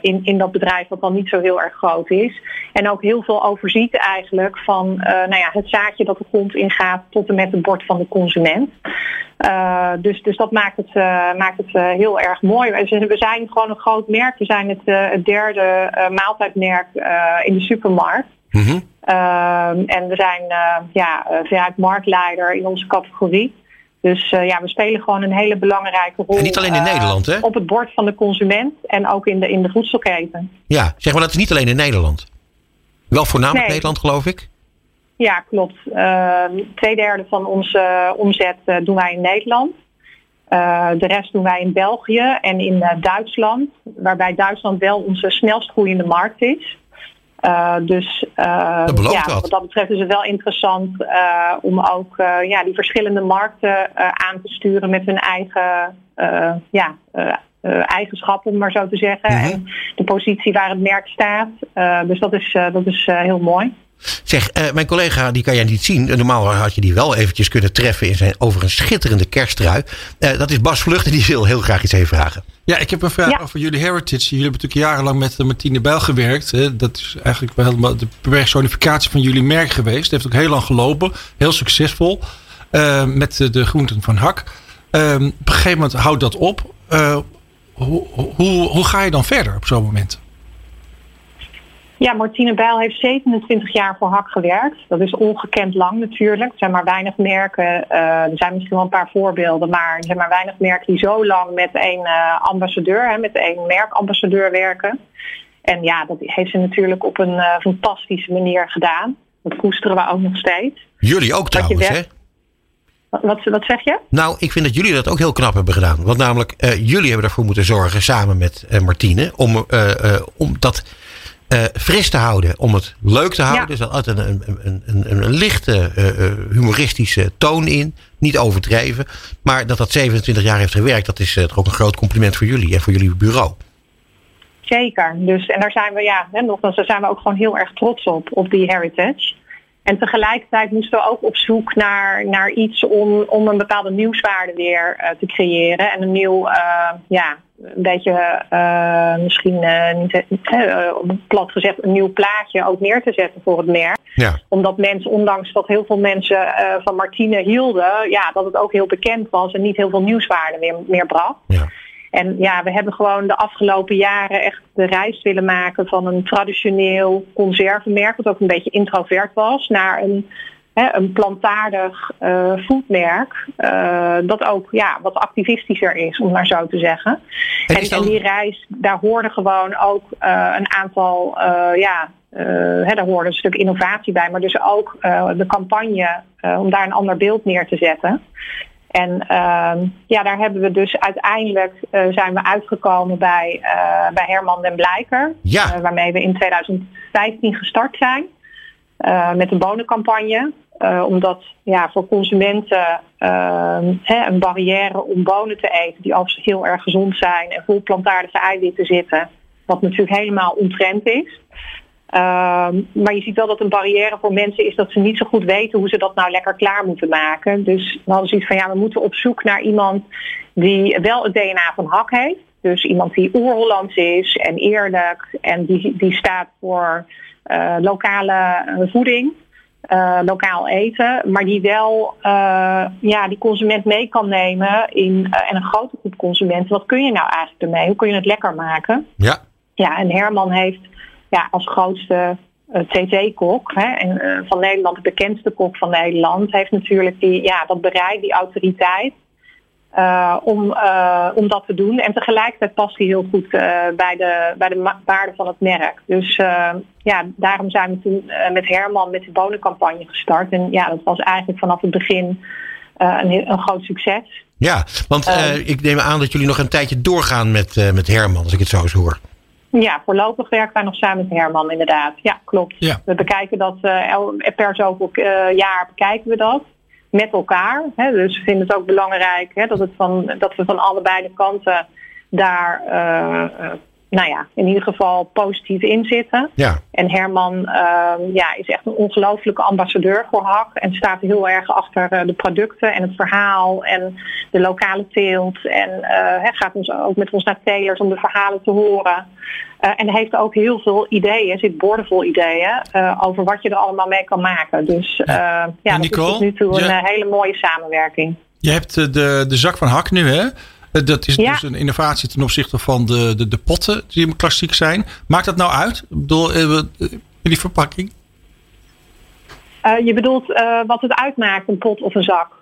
in, in dat bedrijf wat dan niet zo heel erg groot is. En ook heel veel overziet eigenlijk van nou ja, het zaadje dat de grond ingaat tot en met het bord van de consument. dus, dus dat maakt het, maakt het heel erg mooi. We zijn gewoon een groot merk. We zijn het, het derde maaltijdmerk in de supermarkt. Mm -hmm. uh, en we zijn uh, ja, veruit marktleider in onze categorie. Dus uh, ja, we spelen gewoon een hele belangrijke rol. En niet alleen in Nederland, hè? Op het bord van de consument en ook in de, in de voedselketen. Ja, zeg maar dat is niet alleen in Nederland. Wel voornamelijk Nee. Nederland, geloof ik. Ja, klopt. Uh, twee derde van onze omzet uh, doen wij in Nederland. Uh, de rest doen wij in België en in Duitsland. Waarbij Duitsland wel onze snelst groeiende markt is. Uh, dus uh, belooft ja, wat. wat dat betreft is het wel interessant uh, om ook ja, die verschillende markten aan te sturen met hun eigen ja, eigenschappen, om maar zo te zeggen. Mhm. En de positie waar het merk staat. dus dat is, dat is heel mooi. Zeg, eh, mijn collega, die kan jij niet zien. Normaal had je die wel eventjes kunnen treffen in zijn, over een schitterende kersttrui. Eh, dat is Bas Vlucht en die wil heel graag iets even vragen. Ja, ik heb een vraag Ja. over jullie heritage. Jullie hebben natuurlijk jarenlang met eh, Martine Bijl gewerkt. Hè. Dat is eigenlijk wel helemaal de personificatie van jullie merk geweest. Het heeft ook heel lang gelopen. Heel succesvol. met de, de groenten van Hak. Eh, op een gegeven moment houdt dat op. Eh, hoe, hoe, hoe ga je dan verder op zo'n moment? Ja, Martine Bijl heeft 27 jaar voor HAK gewerkt. Dat is ongekend lang natuurlijk. Er zijn maar weinig merken. Uh, er zijn misschien wel een paar voorbeelden. Maar er zijn maar weinig merken die zo lang met één uh, ambassadeur, hè, met één merkambassadeur werken. En ja, dat heeft ze natuurlijk op een uh, fantastische manier gedaan. Dat koesteren we ook nog steeds. Jullie ook trouwens, hè? Wat, wat, zeg je? Nou, ik vind dat jullie dat ook heel knap hebben gedaan. Want namelijk, eh, jullie hebben ervoor moeten zorgen samen met eh, Martine. Om, eh, eh, om dat eh, fris te houden. Om het leuk te houden. Ja. Dus altijd een, een, een, een, lichte eh, eh, humoristische toon in. Niet overdreven. Maar dat dat 27 jaar heeft gewerkt. Dat is toch ook een groot compliment voor jullie en voor jullie bureau. Zeker. Dus, en daar zijn we, ja, hè, nogmaals, daar zijn we ook gewoon heel erg trots op, op die heritage. En tegelijkertijd moesten we ook op zoek naar, naar iets om, om een bepaalde nieuwswaarde weer uh, te creëren. En een nieuw, uh, ja, een beetje uh, misschien niet plat gezegd, een nieuw plaatje ook neer te zetten voor het merk. Ja. Omdat mensen, ondanks dat heel veel mensen van Martine hielden, ja, dat het ook heel bekend was en niet heel veel nieuwswaarde meer, meer bracht. Ja. En ja, we hebben gewoon de afgelopen jaren echt de reis willen maken van een traditioneel conservenmerk, wat ook een beetje introvert was, naar een, hè, een plantaardig uh. Uh, dat ook ja, wat activistischer is, om maar zo te zeggen. En En, is dan- en die reis, daar hoorde gewoon ook uh, een aantal, ja, hè, daar hoorde een stuk innovatie bij, maar dus ook de campagne om daar een ander beeld neer te zetten. En uh, ja, daar hebben we dus uiteindelijk zijn we uitgekomen bij, bij Herman den Blijker. Ja. Waarmee we in 2015 gestart zijn met de bonencampagne. Omdat ja, voor consumenten ehm, hè, een barrière om bonen te eten die overigens heel erg gezond zijn en vol plantaardige eiwitten zitten. Wat natuurlijk helemaal ontrend is. Um, maar je ziet wel dat een barrière voor mensen is dat ze niet zo goed weten hoe ze dat nou lekker klaar moeten maken. Dus we hadden zoiets van ja, we moeten op zoek naar iemand die wel het DNA van hak heeft. Dus iemand die oer-Hollands is en eerlijk en die, die staat voor uh, lokale uh, voeding. Uh, lokaal eten, maar die wel uh, ja, die consument mee kan nemen in, uh, en een grote groep consumenten. Wat kun je nou eigenlijk ermee? Hoe kun je het lekker maken? Ja. Ja, en Herman heeft ja, als grootste TT-kok en, van Nederland, de bekendste kok van Nederland, heeft natuurlijk die, ja, dat bereid, die autoriteit. Eh, om, eh, om dat te doen. En tegelijkertijd past hij heel goed eh, bij, de, bij de waarde van het merk. Dus ja, daarom zijn we toen met Herman met de bonencampagne gestart. En ja, dat was eigenlijk vanaf het begin een, een groot succes. Ja, want eh, ik neem aan dat jullie nog een tijdje doorgaan met, met Herman, als ik het zo eens hoor. Ja, voorlopig werken wij nog samen met Herman inderdaad. Ja, klopt. Ja. We bekijken dat el- per zoveel jaar bekijken we dat met elkaar. Hè. Dus we vinden het ook belangrijk hè, dat, het van, dat we van allebei de kanten daar eh, eh, nou ja, in ieder geval positief in zitten. Ja, En Herman eh, ja, is echt een ongelofelijke ambassadeur voor HAK. En staat heel erg achter eh, de producten en het verhaal en de lokale teelt. En eh, hij gaat ons ook met ons naar telers om de verhalen te horen. Eh, en heeft ook heel veel ideeën, zit boordevol ideeën, over wat je er allemaal mee kan maken. Dus eh, ja, dat is tot nu toe een ja. hele mooie samenwerking. Je hebt de, de zak van Hak nu, hè? Eh, Dat is Ja. dus een innovatie ten opzichte van de, de, de potten die klassiek zijn. Maakt dat nou uit? Ik bedoel, eh, eh, die verpakking? Je bedoelt wat het uitmaakt, een pot of een zak?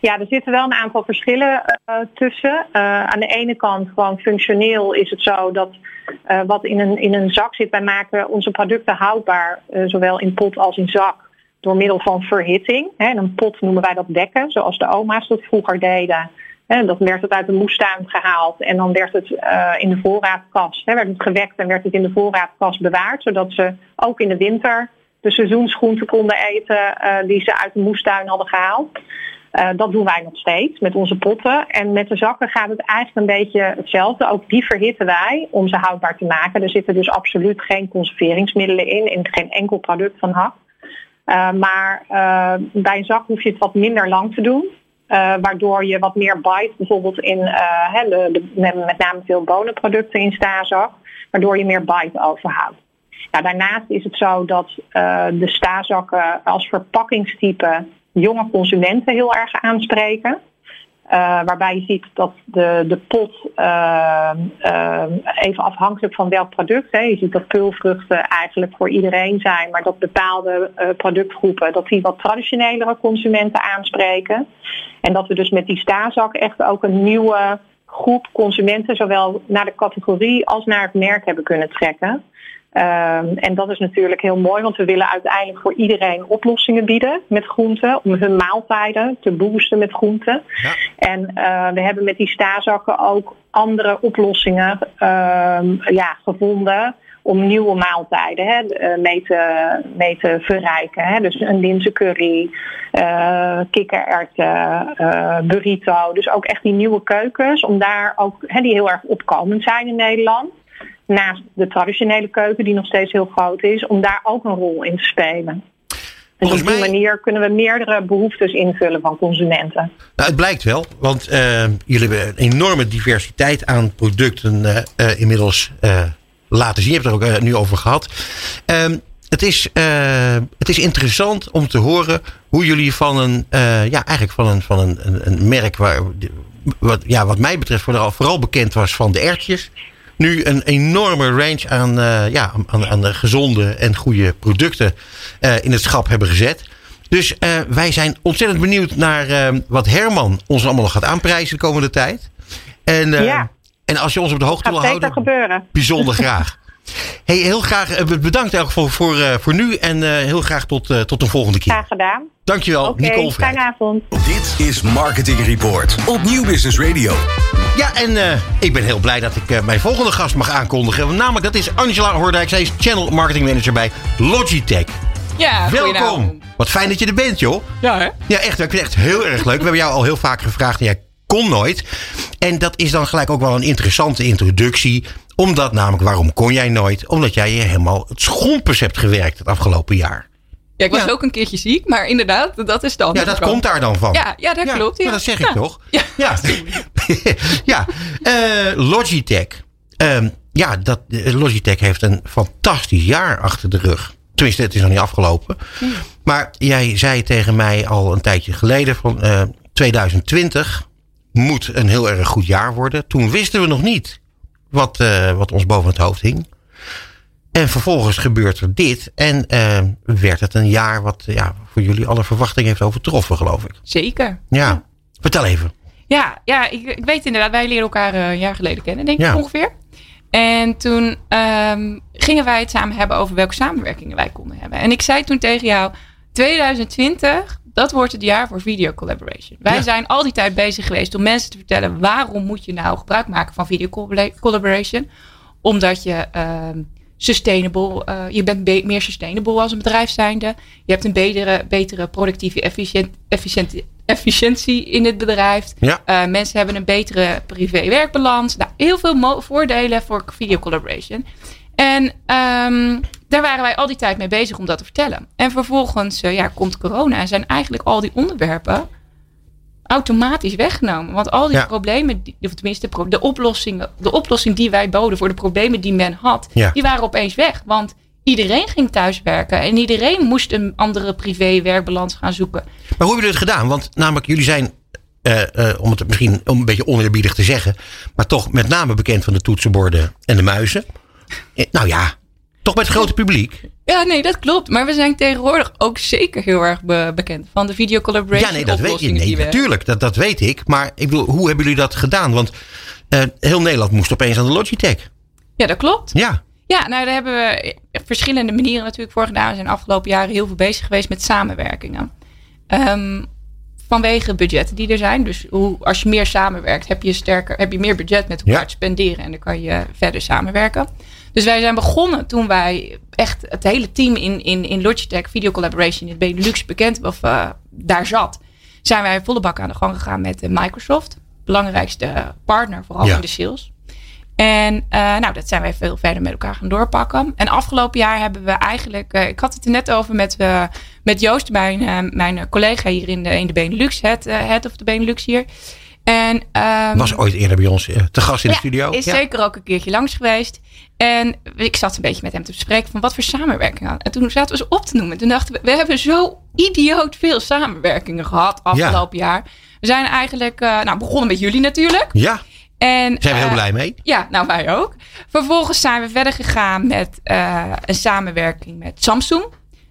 Ja, er zitten wel een aantal verschillen tussen. Aan de ene kant gewoon functioneel is het zo dat wat in een, in een zak zit, wij maken onze producten houdbaar, zowel in pot als in zak, door middel van verhitting. Hè, en een pot noemen wij dat dekken, zoals de oma's dat vroeger deden. Hè, dat werd het uit de moestuin gehaald en dan werd het eh, in de voorraadkast, werd het gewekt en werd het in de voorraadkast bewaard, zodat ze ook in de winter de seizoensgroenten konden eten eh, die ze uit de moestuin hadden gehaald. Eh, dat doen wij nog steeds met onze potten. En met de zakken gaat het eigenlijk een beetje hetzelfde. Ook die verhitten wij om ze houdbaar te maken. Er zitten dus absoluut geen conserveringsmiddelen in, in geen enkel product van hak. Maar bij een zak hoef je het wat minder lang te doen. Eh, waardoor je wat meer bite, bijvoorbeeld in eh, de, met name veel bonenproducten in stazak, waardoor je meer bite overhoudt. Daarnaast is het zo dat eh, de stazakken als verpakkingstype jonge consumenten heel erg aanspreken. Eh, waarbij je ziet dat de, de pot, eh, eh, even afhankelijk van welk product, hè, je ziet dat peulvruchten eigenlijk voor iedereen zijn, maar dat bepaalde productgroepen, dat die wat traditionelere consumenten aanspreken. En dat we dus met die stazak echt ook een nieuwe groep consumenten, zowel naar de categorie als naar het merk hebben kunnen trekken. Ehm, en dat is natuurlijk heel mooi, want we willen uiteindelijk voor iedereen oplossingen bieden met groenten. Om hun maaltijden te boosten met groenten. Ja. En eh, we hebben met die stazakken ook andere oplossingen ehm, ja, gevonden om nieuwe maaltijden hè, eh, mee, te, mee te verrijken. Hè. Dus een linzencurry, eh kikkererwten, burrito. Dus ook echt die nieuwe keukens, om daar ook, hè, die heel erg opkomend zijn in Nederland naast de traditionele keuken, die nog steeds heel groot is, om daar ook een rol in te spelen. Dus Volgens op die mij- manier kunnen we meerdere behoeftes invullen van consumenten. Nou, het blijkt wel, want eh, jullie hebben een enorme diversiteit aan producten eh, eh, inmiddels laten zien. Je hebt het er ook nu over gehad. Ehm, het, is, het is interessant om te horen hoe jullie van een, ja, eigenlijk van een, van een, een, een merk waar, wat, ja, wat mij betreft vooral, vooral bekend was van de ertjes. Nu een enorme range aan, eh, ja, aan, aan de gezonde en goede producten eh, in het schap hebben gezet. Dus eh, wij zijn ontzettend benieuwd naar wat Herman ons allemaal nog gaat aanprijzen de komende tijd. En, Ja. en als je ons op de hoogte Gaat wil houden, gebeuren. bijzonder graag. Hey, heel graag eh, bedankt in elk geval voor, eh, voor nu en eh, heel graag tot, eh, tot een volgende keer. Graag gedaan. Dankjewel, Oké, Nicole Vrij. fijne avond. Dit is Marketing Report op Nieuw Business Radio. Ja, en eh, ik ben heel blij dat ik eh, mijn volgende gast mag aankondigen. Namelijk, dat is Angela Hoordijk. Zij is Channel Marketing Manager bij Logitech. Ja, Welkom. Wat fijn dat je er bent, joh. Ja, hè? Ja, echt. Ik vind het echt heel erg leuk. We hebben jou al heel vaak gevraagd en jij kon nooit. En dat is dan gelijk ook wel een interessante introductie. Omdat namelijk, waarom kon jij nooit? Omdat jij je helemaal het schompers hebt gewerkt het afgelopen jaar. Ja, ik was Ja. ook een keertje ziek, maar inderdaad, dat is dan. Ja, dat komt daar dan van. Ja, ja dat klopt. Ja. maar dat zeg ik Ja. toch? Ja. Ja, ja. Eh, Logitech. Ehm, ja, dat, eh, Logitech heeft een fantastisch jaar achter de rug. Tenminste, het is nog niet afgelopen. Maar jij zei tegen mij al een tijdje geleden van eh, 2020 moet een heel erg goed jaar worden. Toen wisten we nog niet wat, eh, wat ons boven het hoofd hing. En vervolgens gebeurt er dit. En eh, werd het een jaar wat ja, voor jullie alle verwachtingen heeft overtroffen, geloof ik. Zeker. Ja. Vertel even. Ja, ja ik, ik weet inderdaad, wij leren elkaar eh, een jaar geleden kennen, denk Ja. ik ongeveer. En toen ehm, gingen wij het samen hebben over welke samenwerkingen wij konden hebben. En ik zei toen tegen jou, 2020, dat wordt het jaar voor video collaboration. Wij Ja. zijn al die tijd bezig geweest om mensen te vertellen waarom moet je nou gebruik maken van video colla- collaboration. Omdat je ehm, sustainable, eh, je bent be- meer sustainable als een bedrijf zijnde. Je hebt een betere, betere productieve efficiënt, efficiënt, efficiëntie in het bedrijf. Ja. Eh, mensen hebben een betere privé-werkbalans. Nou, heel veel voordelen voor video collaboration. En ehm, daar waren wij al die tijd mee bezig om dat te vertellen. En vervolgens eh, ja, komt corona en zijn eigenlijk al die onderwerpen automatisch weggenomen. Want al die Ja. problemen, of tenminste de oplossingen, de oplossing die wij boden voor de problemen die men had, Ja. die waren opeens weg. Want iedereen ging thuiswerken en iedereen moest een andere privé-werkbalans gaan zoeken. Maar hoe hebben jullie het gedaan? Want namelijk, jullie zijn, eh, eh, om het misschien om een beetje oneerbiedig te zeggen, maar toch met name bekend van de toetsenborden en de muizen. Nou ja, toch bij het grote publiek. Ja, nee, dat klopt. Maar we zijn tegenwoordig ook zeker heel erg be- bekend van de video collaboration Ja, nee, dat weet je. Nee, natuurlijk, dat, dat weet ik. Maar ik bedoel, hoe hebben jullie dat gedaan? Want eh, heel Nederland moest opeens aan de Logitech. Ja, dat klopt. Ja, Ja, nou daar hebben we verschillende manieren natuurlijk voor gedaan. We zijn de afgelopen jaren heel veel bezig geweest met samenwerkingen. Ehm, vanwege budgetten die er zijn. Dus hoe, als je meer samenwerkt, heb je, sterker, heb je meer budget met elkaar Ja. te spenderen. En dan kan je verder samenwerken. Dus wij zijn begonnen toen wij echt het hele team in, in, in Logitech Video Collaboration in het Benelux bekend of eh, daar zat. Zijn wij volle bak aan de gang gegaan met eh, Microsoft. Belangrijkste partner, vooral Ja. in de sales. En eh, nou, dat zijn wij veel verder met elkaar gaan doorpakken. En afgelopen jaar hebben we eigenlijk, ik had het er net over met, met Joost, mijn, mijn collega hier in de, in de Benelux, het head of de Benelux hier. En, ehm, was ooit eerder bij ons eh, te gast in de ja, studio. Is Ja. zeker ook een keertje langs geweest. En ik zat een beetje met hem te bespreken van wat voor samenwerking aan. En toen zaten we ze op te noemen. Toen dachten we, we hebben zo idioot veel samenwerkingen gehad afgelopen jaar. We zijn eigenlijk, eh, nou begonnen met jullie natuurlijk. Ja, En, zijn we heel eh, blij mee. ja, nou wij ook. Vervolgens zijn we verder gegaan met een samenwerking met Samsung.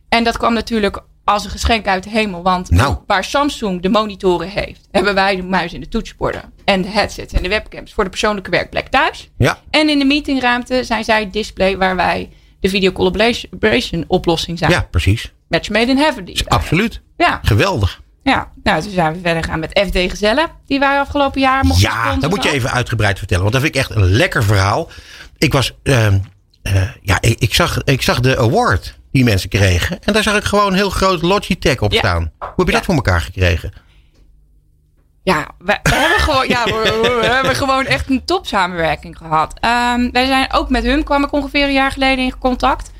En dat kwam natuurlijk als een geschenk uit de hemel. Want Nou. waar Samsung de monitoren heeft, hebben wij de muis en de toetsenborden. En de headsets en de webcams voor de persoonlijke werkplek thuis. Ja, En in de meetingruimte zijn zij het display waar wij de video collaboration oplossing zijn. ja precies. Match made in heaven. die Absoluut. Ja, Geweldig. ja, nou toen zijn we verder gegaan met FD Gezellen. Die wij afgelopen jaar mochten Ja, dat moet je even uitgebreid vertellen. Want dat vind ik echt een lekker verhaal. Ik was, ehm, eh, ja, ik, ik, zag, ik zag de award die mensen kregen. En daar zag ik gewoon heel groot Logitech op Ja. staan. Hoe heb je Ja. dat voor elkaar gekregen? Ja, we, we hebben gewoon, ja, we, we hebben gewoon echt een top samenwerking gehad. Ehm, wij zijn ook met hun kwam ik ongeveer een jaar geleden in contact.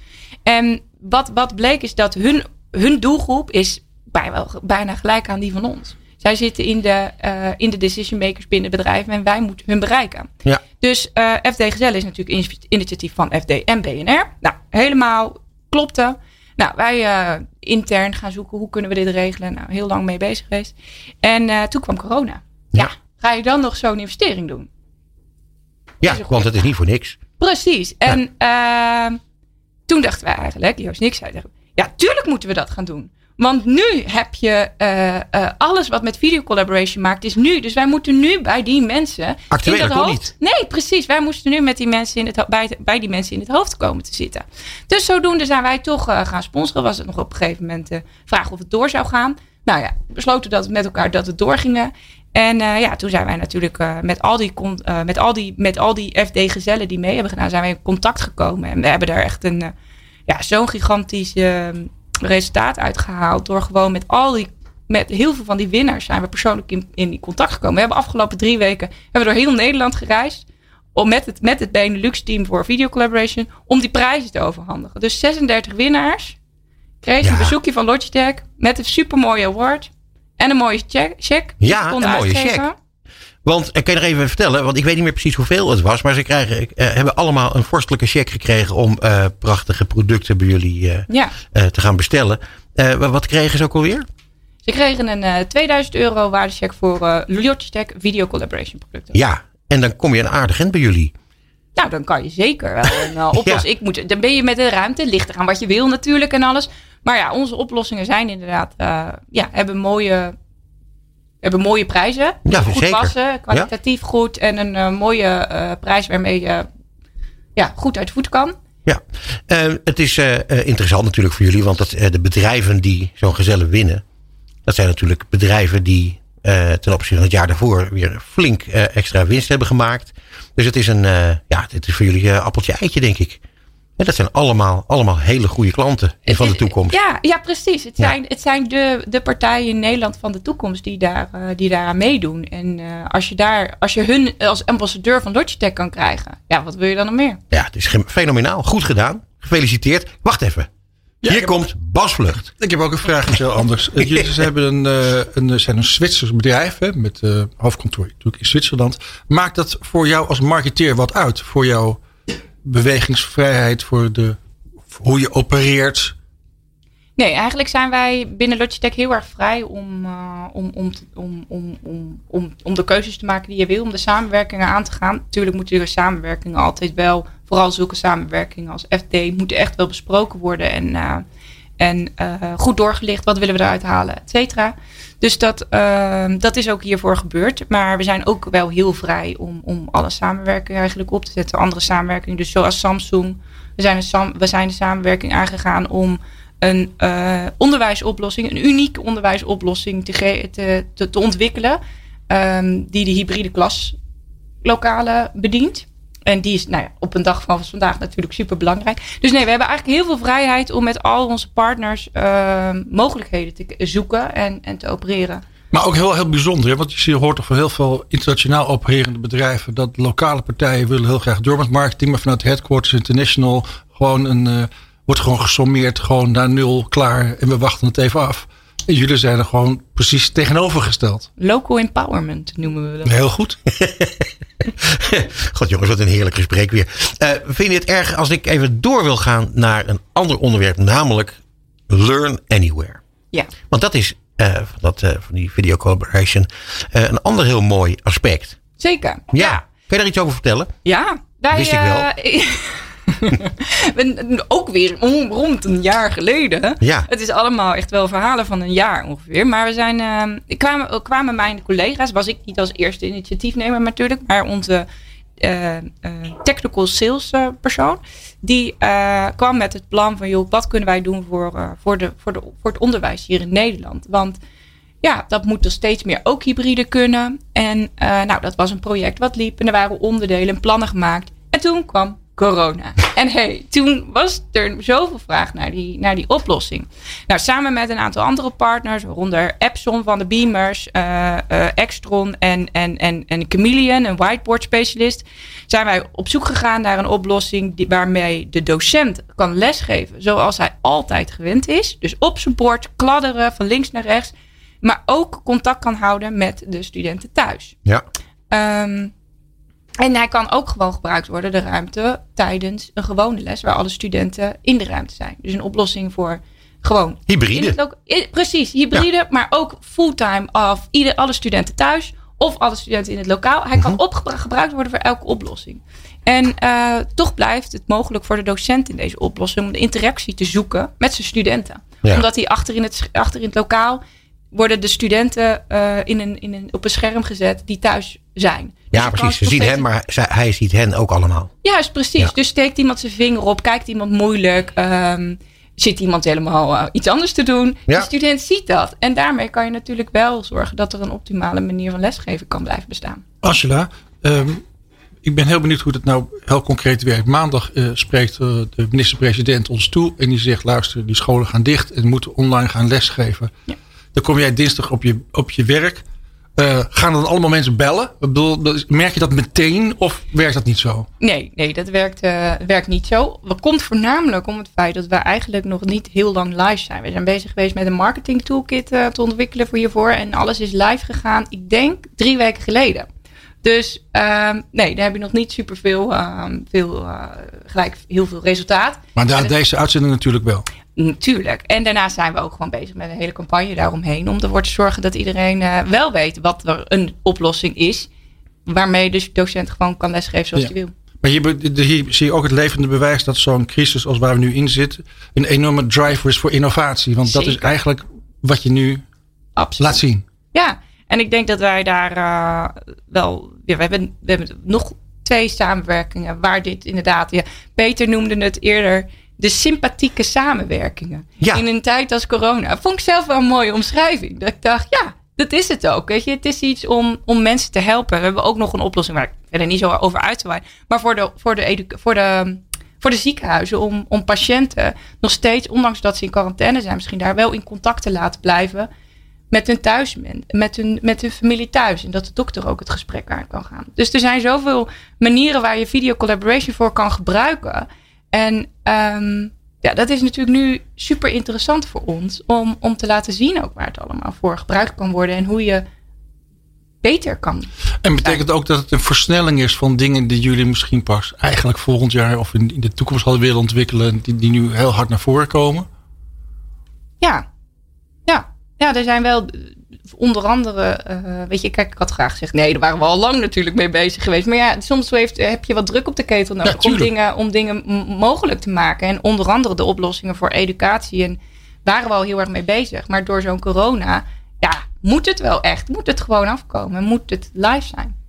En wat, wat bleek is dat hun, hun doelgroep is bijna, bijna gelijk aan die van ons. Zij zitten in de, eh, in de decision makers binnen bedrijven en wij moeten hun bereiken. Ja. Dus eh, FD Gezellen is natuurlijk een initiatief van FD en BNR. Nou, helemaal klopte. Nou, wij eh, intern gaan zoeken hoe kunnen we dit regelen. Nou, heel lang mee bezig geweest. En eh, toen kwam corona. Ja. Ja. ga je dan nog zo'n investering doen? Ja, want het is niet voor niks. Precies. En ehm, toen dachten wij eigenlijk, Joost en ik zeiden, ja, tuurlijk moeten we dat gaan doen. Want nu heb je eh, eh, alles wat met video collaboration maakt, is nu. Dus wij moeten nu bij die mensen. In dat hoofd. Nee, precies. Wij moesten nu met die mensen in het, bij, bij die mensen in het hoofd komen te zitten. Dus zodoende zijn wij toch eh, gaan sponsoren. Was het nog op een gegeven moment de vraag of het door zou gaan. Nou ja, we besloten dat met elkaar dat het doorgingen. En ja, toen zijn wij natuurlijk met, al die, met, al die, met al die FD-gezellen die mee hebben gedaan, zijn wij in contact gekomen. En we hebben daar echt een, ja, zo'n gigantisch eh, resultaat uitgehaald. Door gewoon met al die, met heel veel van die winnaars zijn we persoonlijk in, in contact gekomen. We hebben afgelopen drie weken hebben we door heel Nederland gereisd. Om met het, met het Benelux team voor video collaboration. Om die prijzen te overhandigen. Dus 36 winnaars kregen Ja. een bezoekje van Logitech. Met een supermooie award. En een mooie check. check Ja, een mooie uitgeven. check. Want ik kan je nog even vertellen, want ik weet niet meer precies hoeveel het was. Maar ze krijgen, eh, hebben allemaal een vorstelijke cheque gekregen om eh, prachtige producten bij jullie eh, Ja, eh, te gaan bestellen. Eh, wa- wat kregen ze ook alweer? ze kregen een eh 2000 euro waardecheck voor eh Logitech video collaboration producten. Ja, en dan kom je een aardig end bij jullie. Nou, dan kan je zeker wel een uh, oplossing. Ik moet, dan ben je met de ruimte, ligt er aan wat je wil natuurlijk en alles. Maar ja, onze oplossingen zijn inderdaad, eh, ja, hebben mooie hebben mooie prijzen. Ja, goed zeker. passen, kwalitatief goed en een eh, mooie eh, prijs waarmee je ja, goed uit de voeten kan. Ja, Eh, het is interessant natuurlijk voor jullie, want eh, de bedrijven die zo'n gezellen winnen, dat zijn natuurlijk bedrijven die ten opzichte van het jaar daarvoor weer flink extra winst hebben gemaakt. Dus het is een, ja, dit is voor jullie appeltje eitje, denk ik. En dat zijn allemaal, allemaal hele goede klanten Het van de toekomst. Ja, ja precies. Het Ja. zijn, het zijn de, de partijen in Nederland van de toekomst die, daar, eh, die daaraan meedoen. En eh, als, je daar, als je hun als ambassadeur van Logitech kan krijgen, ja, wat wil je dan nog meer? Ja, het is fenomenaal. Goed gedaan. Gefeliciteerd. Wacht even. Hier komt Bas Vlucht. Ik heb ook een vraag, iets heel anders. Eh, Jullie ze hebben een, een, zijn een Zwitsers bedrijf hè, met eh, hoofdkantoor natuurlijk in Zwitserland. Maakt dat voor jou als marketeer wat uit? Voor jouw bewegingsvrijheid, voor, de, hoe je opereert? Nee, eigenlijk zijn wij binnen Logitech heel erg vrij om, eh, om, om, om, om, om, om, om de keuzes te maken die je wil, om de samenwerkingen aan te gaan. Natuurlijk moeten de samenwerkingen altijd wel, vooral zulke samenwerkingen als FD, moeten echt wel besproken worden en, eh, en eh, goed doorgelicht. Wat willen we eruit halen, et cetera. Dus dat, eh, dat is ook hiervoor gebeurd. Maar we zijn ook wel heel vrij om, om alle samenwerkingen eigenlijk op te zetten. Andere samenwerkingen, dus zoals Samsung. We zijn, we zijn de samenwerking aangegaan om een eh, onderwijsoplossing, een unieke onderwijsoplossing te, te, te ontwikkelen. ehm, die de hybride klaslokalen bedient. En die is nou ja, op een dag van vandaag natuurlijk super belangrijk. Dus nee, we hebben eigenlijk heel veel vrijheid om met al onze partners ehm, mogelijkheden te zoeken en, en te opereren. Maar ook heel, heel bijzonder, hè? want je hoort toch van heel veel internationaal opererende bedrijven dat lokale partijen willen heel graag door met marketing, maar vanuit Headquarters International gewoon een, eh, wordt gewoon gesommeerd, gewoon naar nul, klaar en we wachten het even af. En jullie zijn er gewoon precies tegenovergesteld. Local empowerment noemen we dat. Heel goed. God jongens, wat een heerlijk gesprek weer. Eh, vind je het erg als ik even door wil gaan naar een ander onderwerp, namelijk Learn Anywhere? Ja. Want dat is eh, van, dat, eh, van die video collaboration een ander heel mooi aspect. Zeker. Ja. Kun je daar iets over vertellen? Ja, wij, Wist ik wel. eh, ook weer om, rond een jaar geleden. Ja. Het is allemaal echt wel verhalen van een jaar ongeveer. Maar we zijn, eh, ik kwamen, kwamen mijn collega's, was ik niet als eerste initiatiefnemer natuurlijk, maar onze eh, eh, technical sales eh, persoon, die eh, kwam met het plan van, joh, wat kunnen wij doen voor, eh, voor, de, voor, de, voor het onderwijs hier in Nederland? Want ja, dat moet er steeds meer ook hybride kunnen. En eh, nou, dat was een project wat liep en er waren onderdelen en plannen gemaakt. En toen kwam corona. En hey, toen was er zoveel vraag naar die, naar die oplossing. Nou, samen met een aantal andere partners, waaronder Epson van de Beamers, eh, Extron en, en, en, en Chameleon, een whiteboard specialist, zijn wij op zoek gegaan naar een oplossing die, waarmee de docent kan lesgeven zoals hij altijd gewend is. Dus op zijn bord kladderen van links naar rechts, maar ook contact kan houden met de studenten thuis. Ja. Ehm, en hij kan ook gewoon gebruikt worden, de ruimte, tijdens een gewone les, waar alle studenten in de ruimte zijn. Dus een oplossing voor gewoon. Hybride. i- precies, hybride, maar ook fulltime of ieder, alle studenten thuis of alle studenten in het lokaal. Hij Mhm. kan opgebra- gebruikt worden voor elke oplossing. En eh, toch blijft het mogelijk voor de docent in deze oplossing om de interactie te zoeken met zijn studenten. Ja. Omdat hij achter in, het, achter in het lokaal worden de studenten eh, in een, in een, op een scherm gezet die thuis zijn. Ja, precies. Ze zien hem, maar zij- hij ziet hen ook allemaal. Juist, precies. Ja. Dus steekt iemand zijn vinger op, kijkt iemand moeilijk, ehm, zit iemand helemaal eh, iets anders te doen. Ja. De student ziet dat. En daarmee kan je natuurlijk wel zorgen dat er een optimale manier van lesgeven kan blijven bestaan. Angela, ehm, ik ben heel benieuwd hoe dat nou heel concreet werkt. Maandag eh, spreekt eh, de minister-president ons toe en die zegt: luister, die scholen gaan dicht en moeten online gaan lesgeven. Ja. Dan kom jij dinsdag op je, op je werk. Eh, gaan dan allemaal mensen bellen? Ik bedoel, merk je dat meteen of werkt dat niet zo? Nee, nee, dat werkt, eh, werkt niet zo. Dat komt voornamelijk om het feit dat we eigenlijk nog niet heel lang live zijn. We zijn bezig geweest met een marketing toolkit eh, te ontwikkelen voor hiervoor. En alles is live gegaan, ik denk, drie weken geleden. Dus ehm, nee, daar heb je nog niet super veel, veel gelijk heel veel resultaat. Maar het- deze uitzending natuurlijk wel. Natuurlijk. En daarnaast zijn we ook gewoon bezig met een hele campagne daaromheen. Om ervoor te zorgen dat iedereen eh, wel weet wat er een oplossing is. Waarmee de docent gewoon kan lesgeven zoals Ja. hij wil. Maar hier, hier zie je ook het levende bewijs dat zo'n crisis als waar we nu in zitten. een enorme driver is voor innovatie. Want dat is eigenlijk wat je nu Absoluut. laat zien. Ja, En ik denk dat wij daar uh, wel. Ja, we, hebben, we hebben nog twee samenwerkingen waar dit inderdaad. Ja, Peter noemde het eerder de sympathieke samenwerkingen. Ja. In een tijd als corona. Vond ik zelf wel een mooie omschrijving. Dat ik dacht, ja, dat is het ook. Weet je, het is iets om, om mensen te helpen. We hebben ook nog een oplossing waar ik verder niet zo over uit te wijden. Maar voor de, voor de, voor de, voor de ziekenhuizen, om, om patiënten nog steeds, ondanks dat ze in quarantaine zijn, misschien daar wel in contact te laten blijven met hun thuis, met hun, met hun familie thuis. En dat de dokter ook het gesprek aan kan gaan. Dus er zijn zoveel manieren waar je video collaboration voor kan gebruiken. En um, ja, dat is natuurlijk nu super interessant voor ons om, om te laten zien ook waar het allemaal voor gebruikt kan worden en hoe je beter kan. En betekent ook dat het een versnelling is van dingen die jullie misschien pas eigenlijk volgend jaar of in, de toekomst hadden willen ontwikkelen, die, die nu heel hard naar voren komen? Ja, ja. ja er zijn wel onder andere, uh, weet je, kijk, ik had graag gezegd, nee, daar waren we al lang natuurlijk mee bezig geweest. Maar ja, soms heeft, heb je wat druk op de ketel nodig om, dingen, om dingen mogelijk te maken. En onder andere de oplossingen voor educatie. En waren we al heel erg mee bezig. Maar door zo'n corona, ja, moet het wel echt, moet het gewoon afkomen, moet het live zijn.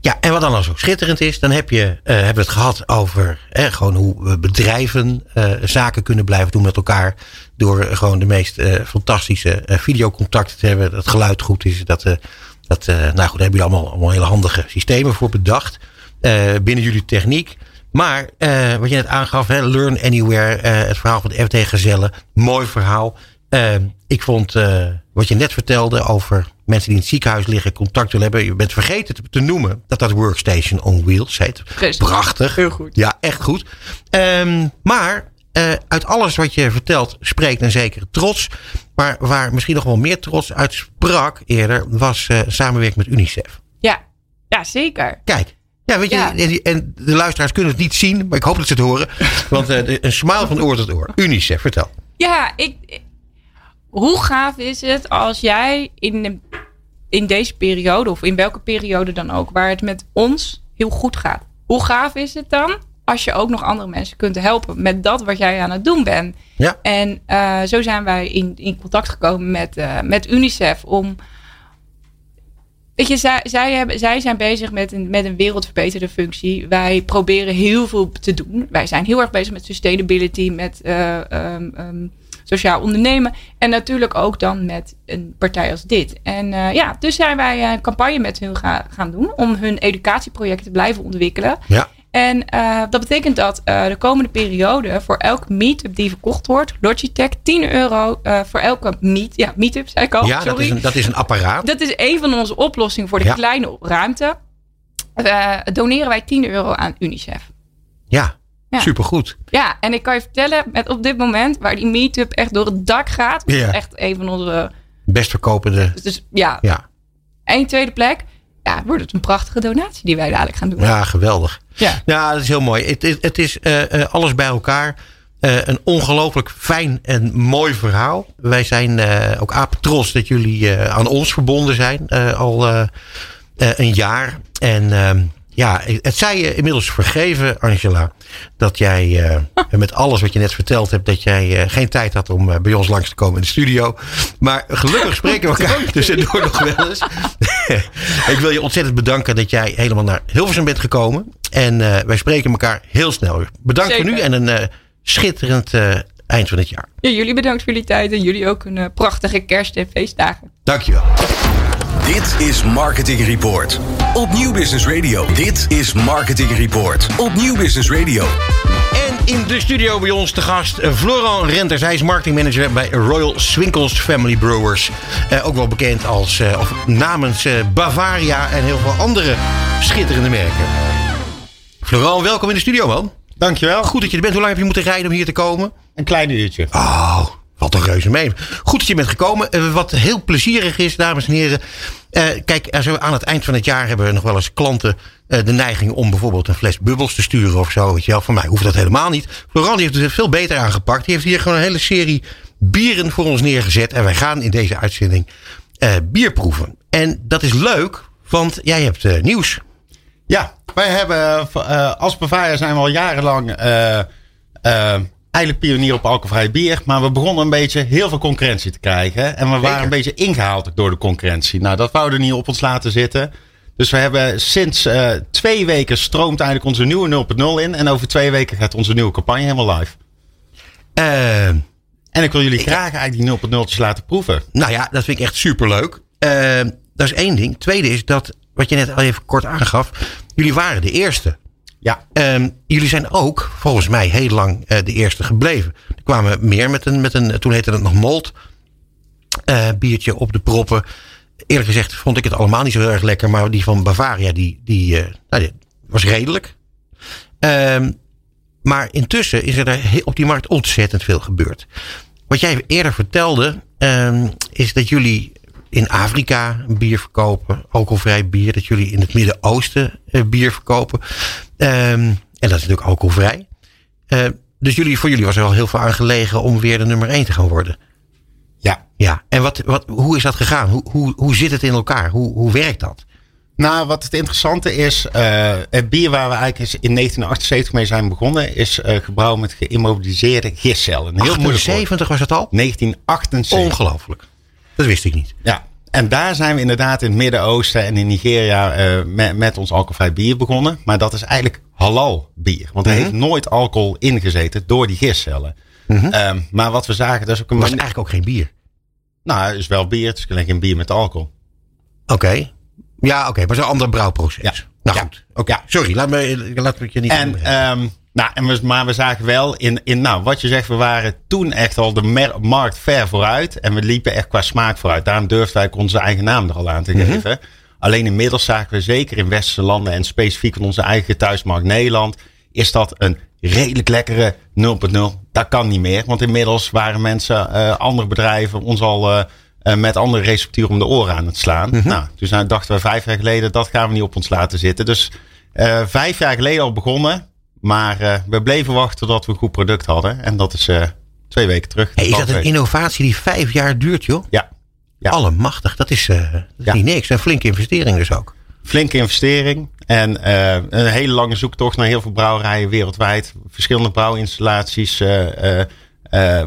Ja, en wat dan al zo schitterend is, dan heb je, uh, hebben we het gehad over gewoon hoe bedrijven uh, zaken kunnen blijven doen met elkaar. Door gewoon de meest uh, fantastische videocontacten te hebben. Dat het geluid goed is. Dat, dat, nou goed, daar hebben jullie allemaal, allemaal hele handige systemen voor bedacht. binnen jullie techniek. Maar wat je net aangaf, hè, Learn Anywhere, het verhaal van de FT Gezellen. Mooi verhaal. ik vond wat je net vertelde over mensen die in het ziekenhuis liggen contact willen hebben. Je bent vergeten te, te noemen dat dat Workstation on Wheels heet. Prachtig. Heel goed. Ja, echt goed. Um, maar uh, uit alles wat je vertelt spreekt een zekere trots. Maar waar misschien nog wel meer trots uit sprak eerder, was uh, samenwerking met UNICEF. Ja, ja zeker. Kijk. Ja, weet je, en de luisteraars kunnen het niet zien, maar ik hoop dat ze het horen. Want uh, een smile van oor tot oor. UNICEF, vertel. Ja, ik, hoe gaaf is het als jij in, de, in deze periode, of in welke periode dan ook, waar het met ons heel goed gaat. Hoe gaaf is het dan als je ook nog andere mensen kunt helpen met dat wat jij aan het doen bent? Ja. En uh, zo zijn wij in, in contact gekomen met, uh, met UNICEF om. Weet je, zij, zij, hebben, zij zijn bezig met een, met een wereldverbeterde functie. Wij proberen heel veel te doen. Wij zijn heel erg bezig met sustainability, met uh, um, um, sociaal ondernemen. En natuurlijk ook dan met een partij als dit. En uh, ja, dus zijn wij een campagne met hun ga, gaan doen om hun educatieprojecten te blijven ontwikkelen. Ja. En uh, dat betekent dat uh, de komende periode voor elke meetup die verkocht wordt, Logitech 10 euro uh, voor elke meet, ja, meetup, zei ik al. Ja, sorry. Dat, is een, dat is een apparaat. Dat is een van onze oplossingen voor de ja. kleine ruimte. doneren wij 10 euro aan UNICEF. Ja, ja. Supergoed. Ja, en ik kan je vertellen, met op dit moment waar die meetup echt door het dak gaat. Ja. Echt een van onze... Best verkopende. Dus ja. ja. En tweede plek, ja, wordt het een prachtige donatie die wij dadelijk gaan doen. Ja, geweldig. Ja, ja dat is heel mooi. Het, het, het is uh, uh, alles bij elkaar. Uh, een ongelooflijk fijn en mooi verhaal. Wij zijn ook apetrots dat jullie aan ons verbonden zijn. al een jaar. En ehm, ja, het zij je inmiddels vergeven, Angela, dat jij uh, met alles wat je net verteld hebt, dat jij uh, geen tijd had om uh, bij ons langs te komen in de studio. Maar gelukkig spreken we elkaar tussendoor nog wel eens. ik wil je ontzettend bedanken dat jij helemaal naar Hilversum bent gekomen. En wij spreken elkaar heel snel. Bedankt Zeker. voor nu en een schitterend eind van het jaar. Ja, jullie bedankt voor jullie tijd en jullie ook een prachtige kerst- en feestdagen. Dankjewel. Dit is Marketing Report op Nieuw Business Radio. Dit is Marketing Report op Nieuw Business Radio. En in de studio bij ons te gast Florent Renters. Hij is marketingmanager bij Royal Swinkels Family Brewers. Eh, ook wel bekend als uh, of namens uh, Bavaria en heel veel andere schitterende merken. Florent, welkom in de studio man. Dankjewel. Goed dat je er bent. Hoe lang heb je moeten rijden om hier te komen? Een klein uurtje. Oh, wat een reuze mee. Goed dat je bent gekomen. Uh, wat heel plezierig is, dames en heren. Uh, kijk, we aan het eind van het jaar hebben we nog wel eens klanten de neiging om bijvoorbeeld een fles bubbels te sturen of zo. Weet je wel. Voor mij hoeft dat helemaal niet. Florent heeft het veel beter aangepakt. Die heeft hier gewoon een hele serie bieren voor ons neergezet. En wij gaan in deze uitzending bier proeven. En dat is leuk, want jij hebt nieuws. Ja, wij hebben als Bavaria zijn we al jarenlang eigenlijk pionier op alcoholvrij bier. Maar we begonnen een beetje heel veel concurrentie te krijgen. En we waren een beetje ingehaald door de concurrentie. Nou, dat wouden we niet op ons laten zitten. Dus we hebben sinds uh, twee weken stroomt eigenlijk onze nieuwe 0.0 in. En over twee weken gaat onze nieuwe campagne helemaal live. Uh, en ik wil jullie graag eigenlijk die 0.0'tjes laten proeven. Nou ja, dat vind ik echt superleuk. Uh, dat is één ding. Tweede is dat, wat je net al even kort aangaf. Jullie waren de eerste. Ja. Um, jullie zijn ook, volgens mij, heel lang uh, de eerste gebleven. Er kwamen meer met een, met een toen heette het nog Molt. Uh, biertje op de proppen. Eerlijk gezegd vond ik het allemaal niet zo heel erg lekker. Maar die van Bavaria, die, die, uh, nou, was redelijk. Um, maar intussen is er op die markt ontzettend veel gebeurd. Wat jij eerder vertelde, um, is dat jullie in Afrika bier verkopen, alcoholvrij bier. Dat jullie in het Midden-Oosten uh, bier verkopen. Um, en dat is natuurlijk alcoholvrij. Uh, dus jullie, voor jullie was er al heel veel aan gelegen om weer de nummer 1 te gaan worden. Ja. Ja. En wat, wat, hoe is dat gegaan? Hoe, hoe, hoe zit het in elkaar? Hoe, hoe werkt dat? Nou, wat het interessante is, uh, het bier waar we eigenlijk in 1978 mee zijn begonnen, is uh, gebrouwen met geïmmobiliseerde gistcellen. Heel 78 was het al? 1978. Ongelooflijk. Dat wist ik niet. Ja. En daar zijn we inderdaad in het Midden-Oosten en in Nigeria uh, met, met ons alcoholvrij bier begonnen. Maar dat is eigenlijk halal bier. Want er mm -hmm. heeft nooit alcohol ingezeten door die gistcellen. Mm -hmm. um, maar wat we zagen, dat is ook een. was eigenlijk ook geen bier. Nou, het is wel bier. Het is alleen geen bier met alcohol. Oké. Okay. Ja, oké. Okay, maar het is een ander brouwproces. Ja. Nou goed. Oké. Okay. Sorry, laat me, laat me je niet. En, nou, en we, maar we zagen wel in, in, nou, wat je zegt, we waren toen echt al de markt ver vooruit. En we liepen echt qua smaak vooruit. Daarom durfden wij onze eigen naam er al aan te Mhm. mm -hmm. geven. Alleen inmiddels zagen we zeker in westerse landen en specifiek in onze eigen thuismarkt Nederland, is dat een redelijk lekkere 0.0. Dat kan niet meer, want inmiddels waren mensen, uh, andere bedrijven, ons al uh, uh, met andere recepturen om de oren aan het slaan. Mhm. Mm -hmm. Nou, dus nou dachten we vijf jaar geleden, dat gaan we niet op ons laten zitten. Dus vijf jaar geleden al begonnen. Maar uh, we bleven wachten tot we een goed product hadden. En dat is uh, twee weken terug. Hey, is dat een innovatie die vijf jaar duurt, joh? Ja. ja. Allemachtig, dat is, uh, dat is ja. niet niks. Een flinke investering dus ook. Flinke investering. En een hele lange zoektocht naar heel veel brouwerijen wereldwijd. Verschillende brouwinstallaties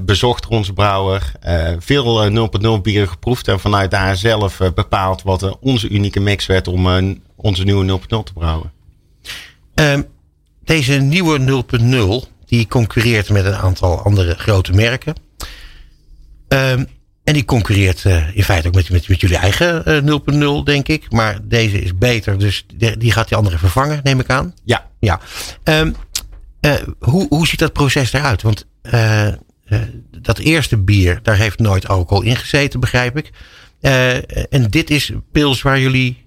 bezocht onze brouwer. veel 0.0 bieren geproefd. En vanuit daar zelf bepaald wat onze unieke mix werd om onze nieuwe 0.0 te brouwen. Um, deze nieuwe 0.0 die concurreert met een aantal andere grote merken. Um, en die concurreert uh, in feite ook met, met, met jullie eigen uh, 0.0, denk ik. Maar deze is beter, dus die, die gaat die andere vervangen, neem ik aan. Ja. ja. Um, uh, hoe, hoe ziet dat proces eruit? Want dat eerste bier, daar heeft nooit alcohol in gezeten, begrijp ik. en dit is pils waar jullie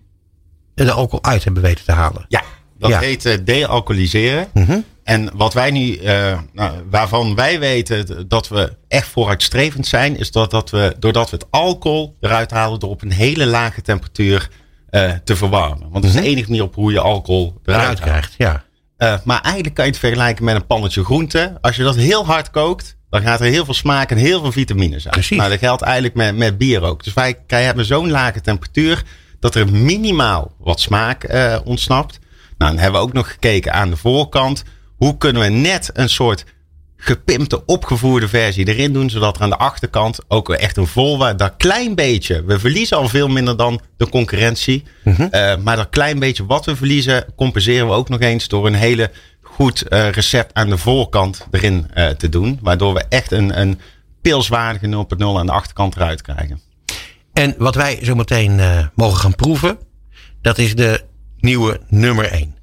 de alcohol uit hebben weten te halen. Ja. Dat ja. heet uh, de-alcoholiseren. Mm -hmm. En wat wij nu, uh, nou, waarvan wij weten dat we echt vooruitstrevend zijn, is dat, dat we, doordat we het alcohol eruit halen, door op een hele lage temperatuur uh, te verwarmen. Want dat is mm -hmm. de enige manier op hoe je alcohol eruit, krijgt. Ja. maar eigenlijk kan je het vergelijken met een pannetje groente. Als je dat heel hard kookt, dan gaat er heel veel smaak en heel veel vitamines uit. Precies. Nou, dat geldt eigenlijk met, met bier ook. Dus wij, wij hebben zo'n lage temperatuur dat er minimaal wat smaak ontsnapt. Nou, dan hebben we ook nog gekeken aan de voorkant. Hoe kunnen we net een soort gepimpte, opgevoerde versie erin doen. Zodat er aan de achterkant ook echt een volwaardig, dat klein beetje. We verliezen al veel minder dan de concurrentie. Mhm. Uh, maar dat klein beetje wat we verliezen, compenseren we ook nog eens door een hele goed uh, recept aan de voorkant erin uh, te doen. Waardoor we echt een, een pilswaardige 0.0 aan de achterkant eruit krijgen. En wat wij zo meteen mogen gaan proeven, dat is de nieuwe nummer 1.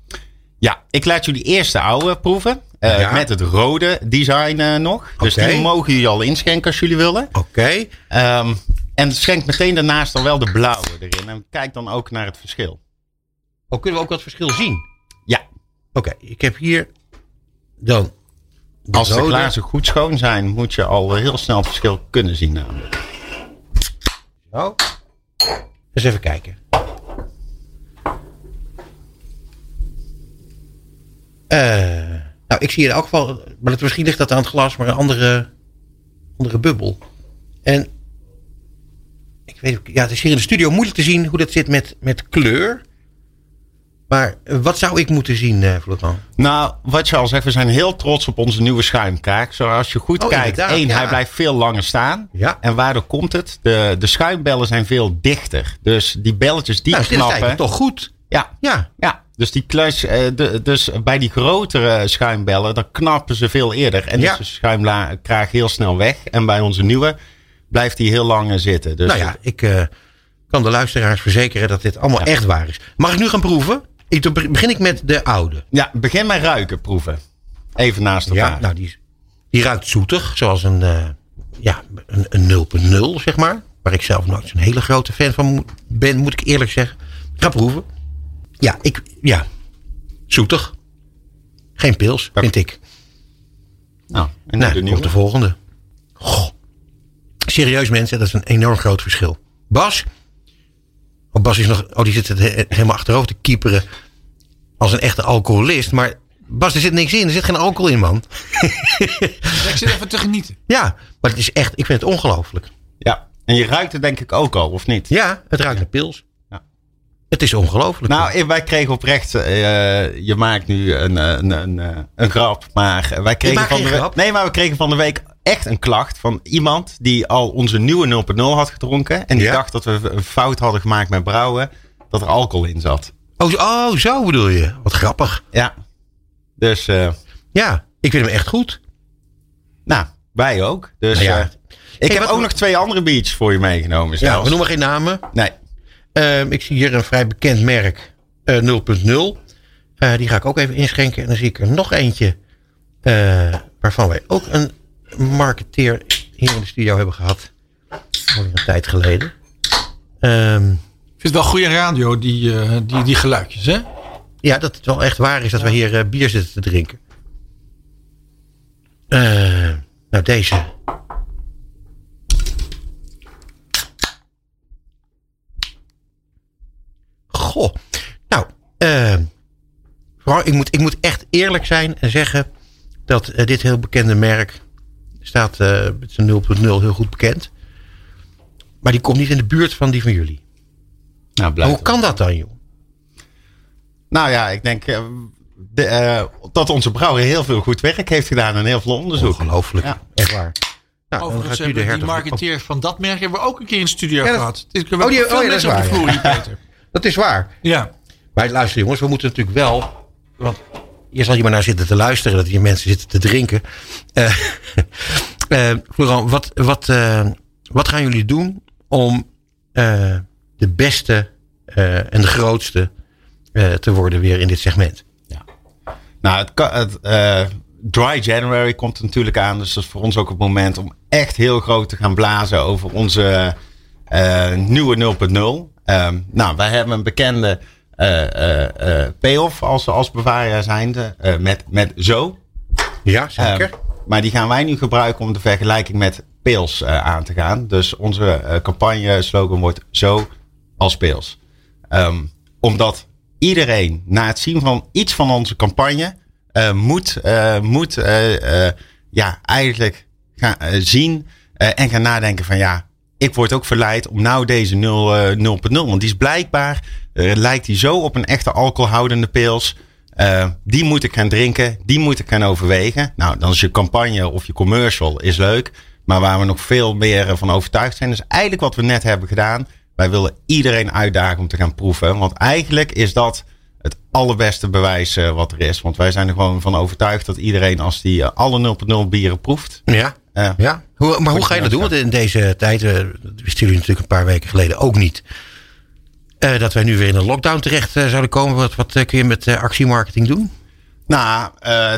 Ja, ik laat jullie eerst de oude proeven. Uh, ja. Met het rode design uh, nog. Dus okay. die mogen jullie al inschenken als jullie willen. Oké. Okay. Um, en schenk meteen daarnaast al wel de blauwe erin. En kijk dan ook naar het verschil. Oh, kunnen we ook wat verschil zien? Ja. Oké, okay, ik heb hier dan. De als de glazen goed schoon zijn, moet je al heel snel het verschil kunnen zien namelijk. Zo. Eens even kijken. Nou, ik zie in elk geval, maar het, misschien ligt dat aan het glas, maar een andere, andere bubbel. En ik weet, ja, het is hier in de studio moeilijk te zien hoe dat zit met, met kleur. Maar eh, wat zou ik moeten zien, eh Florent? Nou, wat je al zegt, we zijn heel trots op onze nieuwe schuimkaak. Zoals je goed Oh, kijkt, één, ja. hij blijft veel langer staan. Ja. En waardoor komt het? De, de schuimbellen zijn veel dichter. Dus die belletjes die nou, is knappen. eigenlijk toch goed. Ja, Ja, ja. Dus, die kluis, eh, de, dus bij die grotere schuimbellen, dan knappen ze veel eerder. En Ja. is de schuimkraag heel snel weg. En bij onze nieuwe blijft die heel lang zitten. Dus nou ja, ik eh, kan de luisteraars verzekeren dat dit allemaal Ja. echt waar is. Mag ik nu gaan proeven? Ik, begin ik met de oude. ja, begin met ruiken proeven. Even naast elkaar. Ja, nou, die, die ruikt zoetig, zoals een, eh, ja, een, een 0.0, zeg maar. Waar ik zelf nooit zo'n hele grote fan van ben, moet ik eerlijk zeggen. Ik ga proeven. Ja, ik, ja, zoetig. Geen pils, vind ik. nou, en Nou, de nieuwe. de volgende. Goh. Serieus mensen, dat is een enorm groot verschil. Bas? Oh, Bas is nog, oh, die zit het he- helemaal achterover te kieperen. Als een echte alcoholist. Maar Bas, er zit niks in. Er zit geen alcohol in, man. Ik zit even te genieten. Ja, maar het is echt, ik vind het ongelooflijk. Ja, en je ruikt het denk ik ook al, of niet? Ja, het ruikt naar pils. Ja. Het is ongelooflijk. Nou, eh, wij kregen oprecht. eh, je maakt nu een, een, een, eh, een grap. Maar wij kregen van de week. grap. Nee, maar we kregen van de week echt een klacht van iemand die al onze nieuwe 0.0 had gedronken. En die Ja. dacht dat we een fout hadden gemaakt met brouwen. Dat er alcohol in zat. oh, zo- oh, zo bedoel je. Wat grappig. Ja. Dus, eh, Ja, ik vind hem echt goed. nou, wij ook. Dus Nou ja. eh, ik Hey, heb ook nog twee andere biertjes voor je meegenomen. Ja, zelfs. we noemen geen namen. Nee. Ehm, ik zie hier een vrij bekend merk. eh 0.0. Eh, die ga ik ook even inschenken. En dan zie ik er nog eentje. eh, waarvan wij ook een marketeer hier in de studio hebben gehad. Alweer een tijd geleden. Ehm, Ik vind het wel goede radio, die, eh, die, die geluidjes, hè? ja, dat het wel echt waar is dat we hier eh, bier zitten te drinken. Eh, nou, deze. Goh. Nou, eh, vooral, ik, moet, ik moet echt eerlijk zijn en zeggen dat eh, dit heel bekende merk staat eh, met zijn 0.0 heel goed bekend. Maar die komt niet in de buurt van die van jullie. Nou, Maar blijft hoe kan dat dan, joh? Nou ja, ik denk de, dat onze brouwer heel veel goed werk heeft gedaan en heel veel onderzoek. Ongelooflijk. Ja. Echt waar. Nou, Overigens gaat u de die marketeer van dat merk hebben we ook een keer in de studio Ja, dat- gehad. Oh, die- veel oh ja, dat mensen is op de waar, vloer Peter. Dat is waar. Ja. Maar luister jongens, we moeten natuurlijk wel... Want je zal hier maar naar zitten te luisteren... dat hier mensen zitten te drinken. Eh eh, Florent, wat, wat, eh, wat gaan jullie doen... om eh, de beste eh, en de grootste eh, te worden weer in dit segment? Nou, het, kan- het eh, Dry January komt er natuurlijk aan. Dus dat is voor ons ook het moment om echt heel groot te gaan blazen over onze eh, nieuwe 0.0. Ehm, nou, wij hebben een bekende eh, eh, eh, payoff als, als bewaarjaar zijnde met, met zo. Ja, zeker. Ehm, maar die gaan wij nu gebruiken om de vergelijking met Pils aan te gaan. Dus onze campagne slogan wordt zo als Pils. Ehm, omdat iedereen na het zien van iets van onze campagne moet, moet ja, eigenlijk gaan zien en gaan nadenken van ja, ik word ook verleid om nou deze 0, eh, 0.0. Want die is blijkbaar, eh, lijkt die zo op een echte alcoholhoudende pils. Eh, die moet ik gaan drinken, die moet ik gaan overwegen. Nou, dan is je campagne of je commercial is leuk. Maar waar we nog veel meer van overtuigd zijn, is eigenlijk wat we net hebben gedaan. Wij willen iedereen uitdagen om te gaan proeven. Want eigenlijk is dat het allerbeste bewijs wat er is. Want wij zijn er gewoon van overtuigd dat iedereen als die eh, alle 0.0 bieren proeft. Ja. ja. Hoe, maar hoe ga je dat doen? Want in deze tijd, eh, dat wisten jullie natuurlijk een paar weken geleden ook niet. eh, dat wij nu weer in een lockdown terecht eh, zouden komen. Wat, wat kun je met actiemarketing doen? Nou,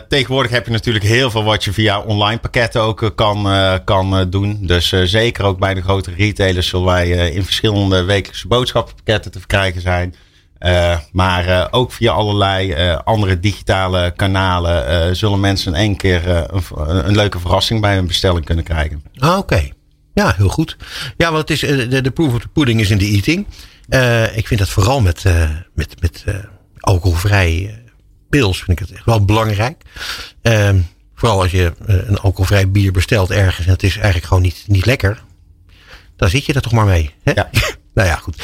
tegenwoordig heb je natuurlijk heel veel wat je via online pakketten ook kan, kan doen. Dus zeker ook bij de grote retailers zullen wij in verschillende wekelijkse boodschappenpakketten te verkrijgen zijn. Eh, maar eh, ook via allerlei eh, andere digitale kanalen zullen mensen in één keer een, een leuke verrassing bij hun bestelling kunnen krijgen. Ah, oké. Ja, heel goed. Ja, want het is, de, de proof of the pudding is in de eating. Ik vind dat vooral met, met, met alcoholvrij pils vind ik het echt wel belangrijk. Ehm, vooral als je een alcoholvrij bier bestelt ergens en het is eigenlijk gewoon niet, niet lekker. Dan zit je er toch maar mee. Hè? Ja. nou ja, goed.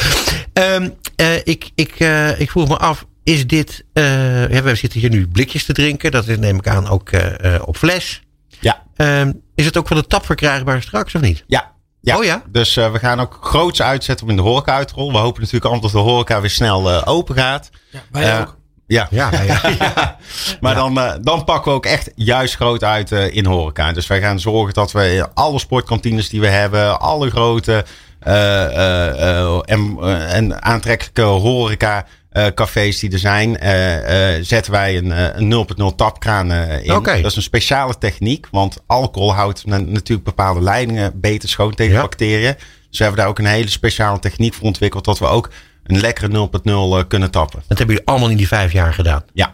Ehm, eh, ik, ik, eh, ik vroeg me af, is dit, eh, ja, we zitten hier nu blikjes te drinken. Dat is neem ik aan ook eh, eh, op fles. Ja. Ehm, is het ook van de tap verkrijgbaar straks of niet? Ja. ja. Oh ja? Dus eh, we gaan ook groots uitzetten om in de horeca uit te rollen. We hopen natuurlijk allemaal dat de horeca weer snel eh, open gaat. Ja, wij ook. Ja, Ja, ja, ja. Ja, maar Dan, eh, dan pakken we ook echt juist groot uit eh, in horeca. Dus wij gaan zorgen dat we alle sportkantines die we hebben, alle grote en, eh, en aantrekkelijke horeca eh, cafés die er zijn, eh, eh, zetten wij een, eh, een 0.0 tapkraan eh, in. Dat is een speciale techniek, want alcohol houdt na- natuurlijk bepaalde leidingen beter schoon tegen Ja. bacteriën. Dus we hebben daar ook een hele speciale techniek voor ontwikkeld, dat we ook een lekkere 0.0 eh, kunnen tappen. Dat hebben jullie allemaal in die vijf jaar gedaan. Ja.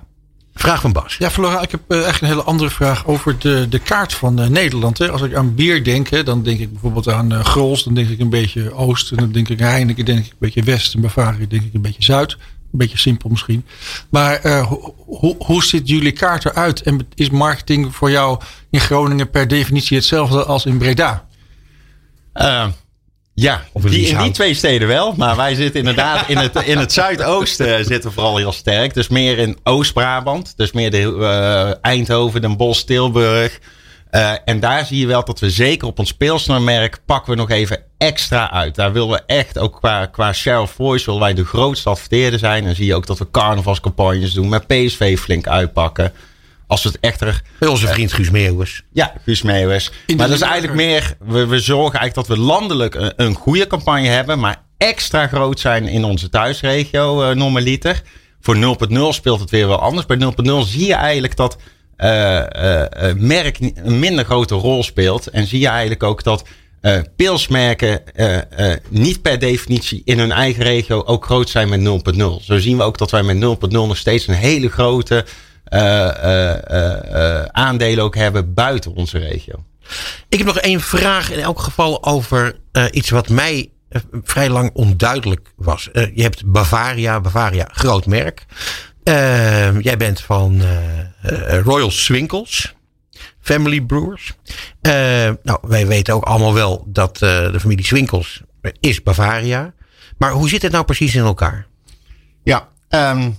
Vraag van Bas. Ja, Flora, ik heb echt een hele andere vraag over de, de kaart van eh, Nederland. Hè. Als ik aan bier denk, hè, dan denk ik bijvoorbeeld aan eh Grols, dan denk ik een beetje Oost, en dan denk ik aan Heineken, denk ik een beetje West, en Bavaria denk ik een beetje Zuid. Een beetje simpel misschien. Maar eh, ho- ho- hoe ziet jullie kaart eruit? En is marketing voor jou in Groningen per definitie hetzelfde als in Breda? Ja, die, in die twee steden wel. Maar wij zitten inderdaad in het, in het zuidoosten zitten we vooral heel sterk. Dus meer in Oost-Brabant. Dus meer de, eh, Eindhoven, Den Bosch, Tilburg. Eh, en daar zie je wel dat we zeker op ons speelsnelmerk pakken we nog even extra uit. Daar willen we echt, ook qua, qua share of voice, willen wij de grootste adverteerder zijn. En zie je ook dat we carnavalscampagnes doen, met PSV flink uitpakken. Als het echter Bij onze vriend Guus Meeuwis. ja, Guus Meeuwis. Maar dat is eigenlijk meer, we, we zorgen eigenlijk dat we landelijk een, een goede campagne hebben, maar extra groot zijn in onze thuisregio, uh, normaliter. Voor 0.0 speelt het weer wel anders. Bij 0.0 zie je eigenlijk dat eh, merk een minder grote rol speelt. En zie je eigenlijk ook dat eh pilsmerken niet per definitie in hun eigen regio ook groot zijn met 0.0. Zo zien we ook dat wij met 0.0 nog steeds een hele grote aandelen ook hebben buiten onze regio. Ik heb nog één vraag in elk geval over eh, iets wat mij eh, vrij lang onduidelijk was. Eh, je hebt Bavaria, Bavaria, groot merk. Eh, jij bent van eh, eh, Royal Swinkels, Family Brewers. Eh, nou, wij weten ook allemaal wel dat eh, de familie Swinkels is Bavaria. Maar hoe zit het nou precies in elkaar? Ja, ehm,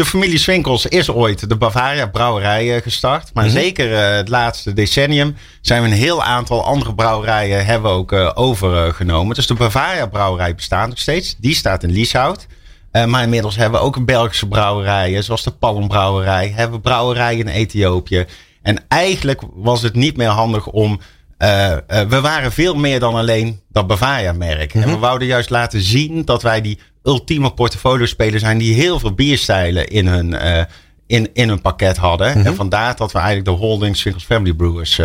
de familie Swinkels is ooit de Bavaria brouwerij eh, gestart. Maar zeker eh, het laatste decennium zijn we een heel aantal andere brouwerijen hebben we ook eh, overgenomen. Dus de Bavaria brouwerij bestaat nog steeds. Die staat in Lieshout. Maar inmiddels hebben we ook een Belgische brouwerijen, zoals de Palmbrouwerij. Hebben we brouwerijen in Ethiopië. En eigenlijk was het niet meer handig om. Eh, eh, we waren veel meer dan alleen dat Bavaria-merk. En we wouden juist laten zien dat wij die ultieme portfolio-speler zijn. die heel veel bierstijlen in hun, eh, in, in hun pakket hadden. En vandaar dat we eigenlijk de Holding Swinkels Family Brewers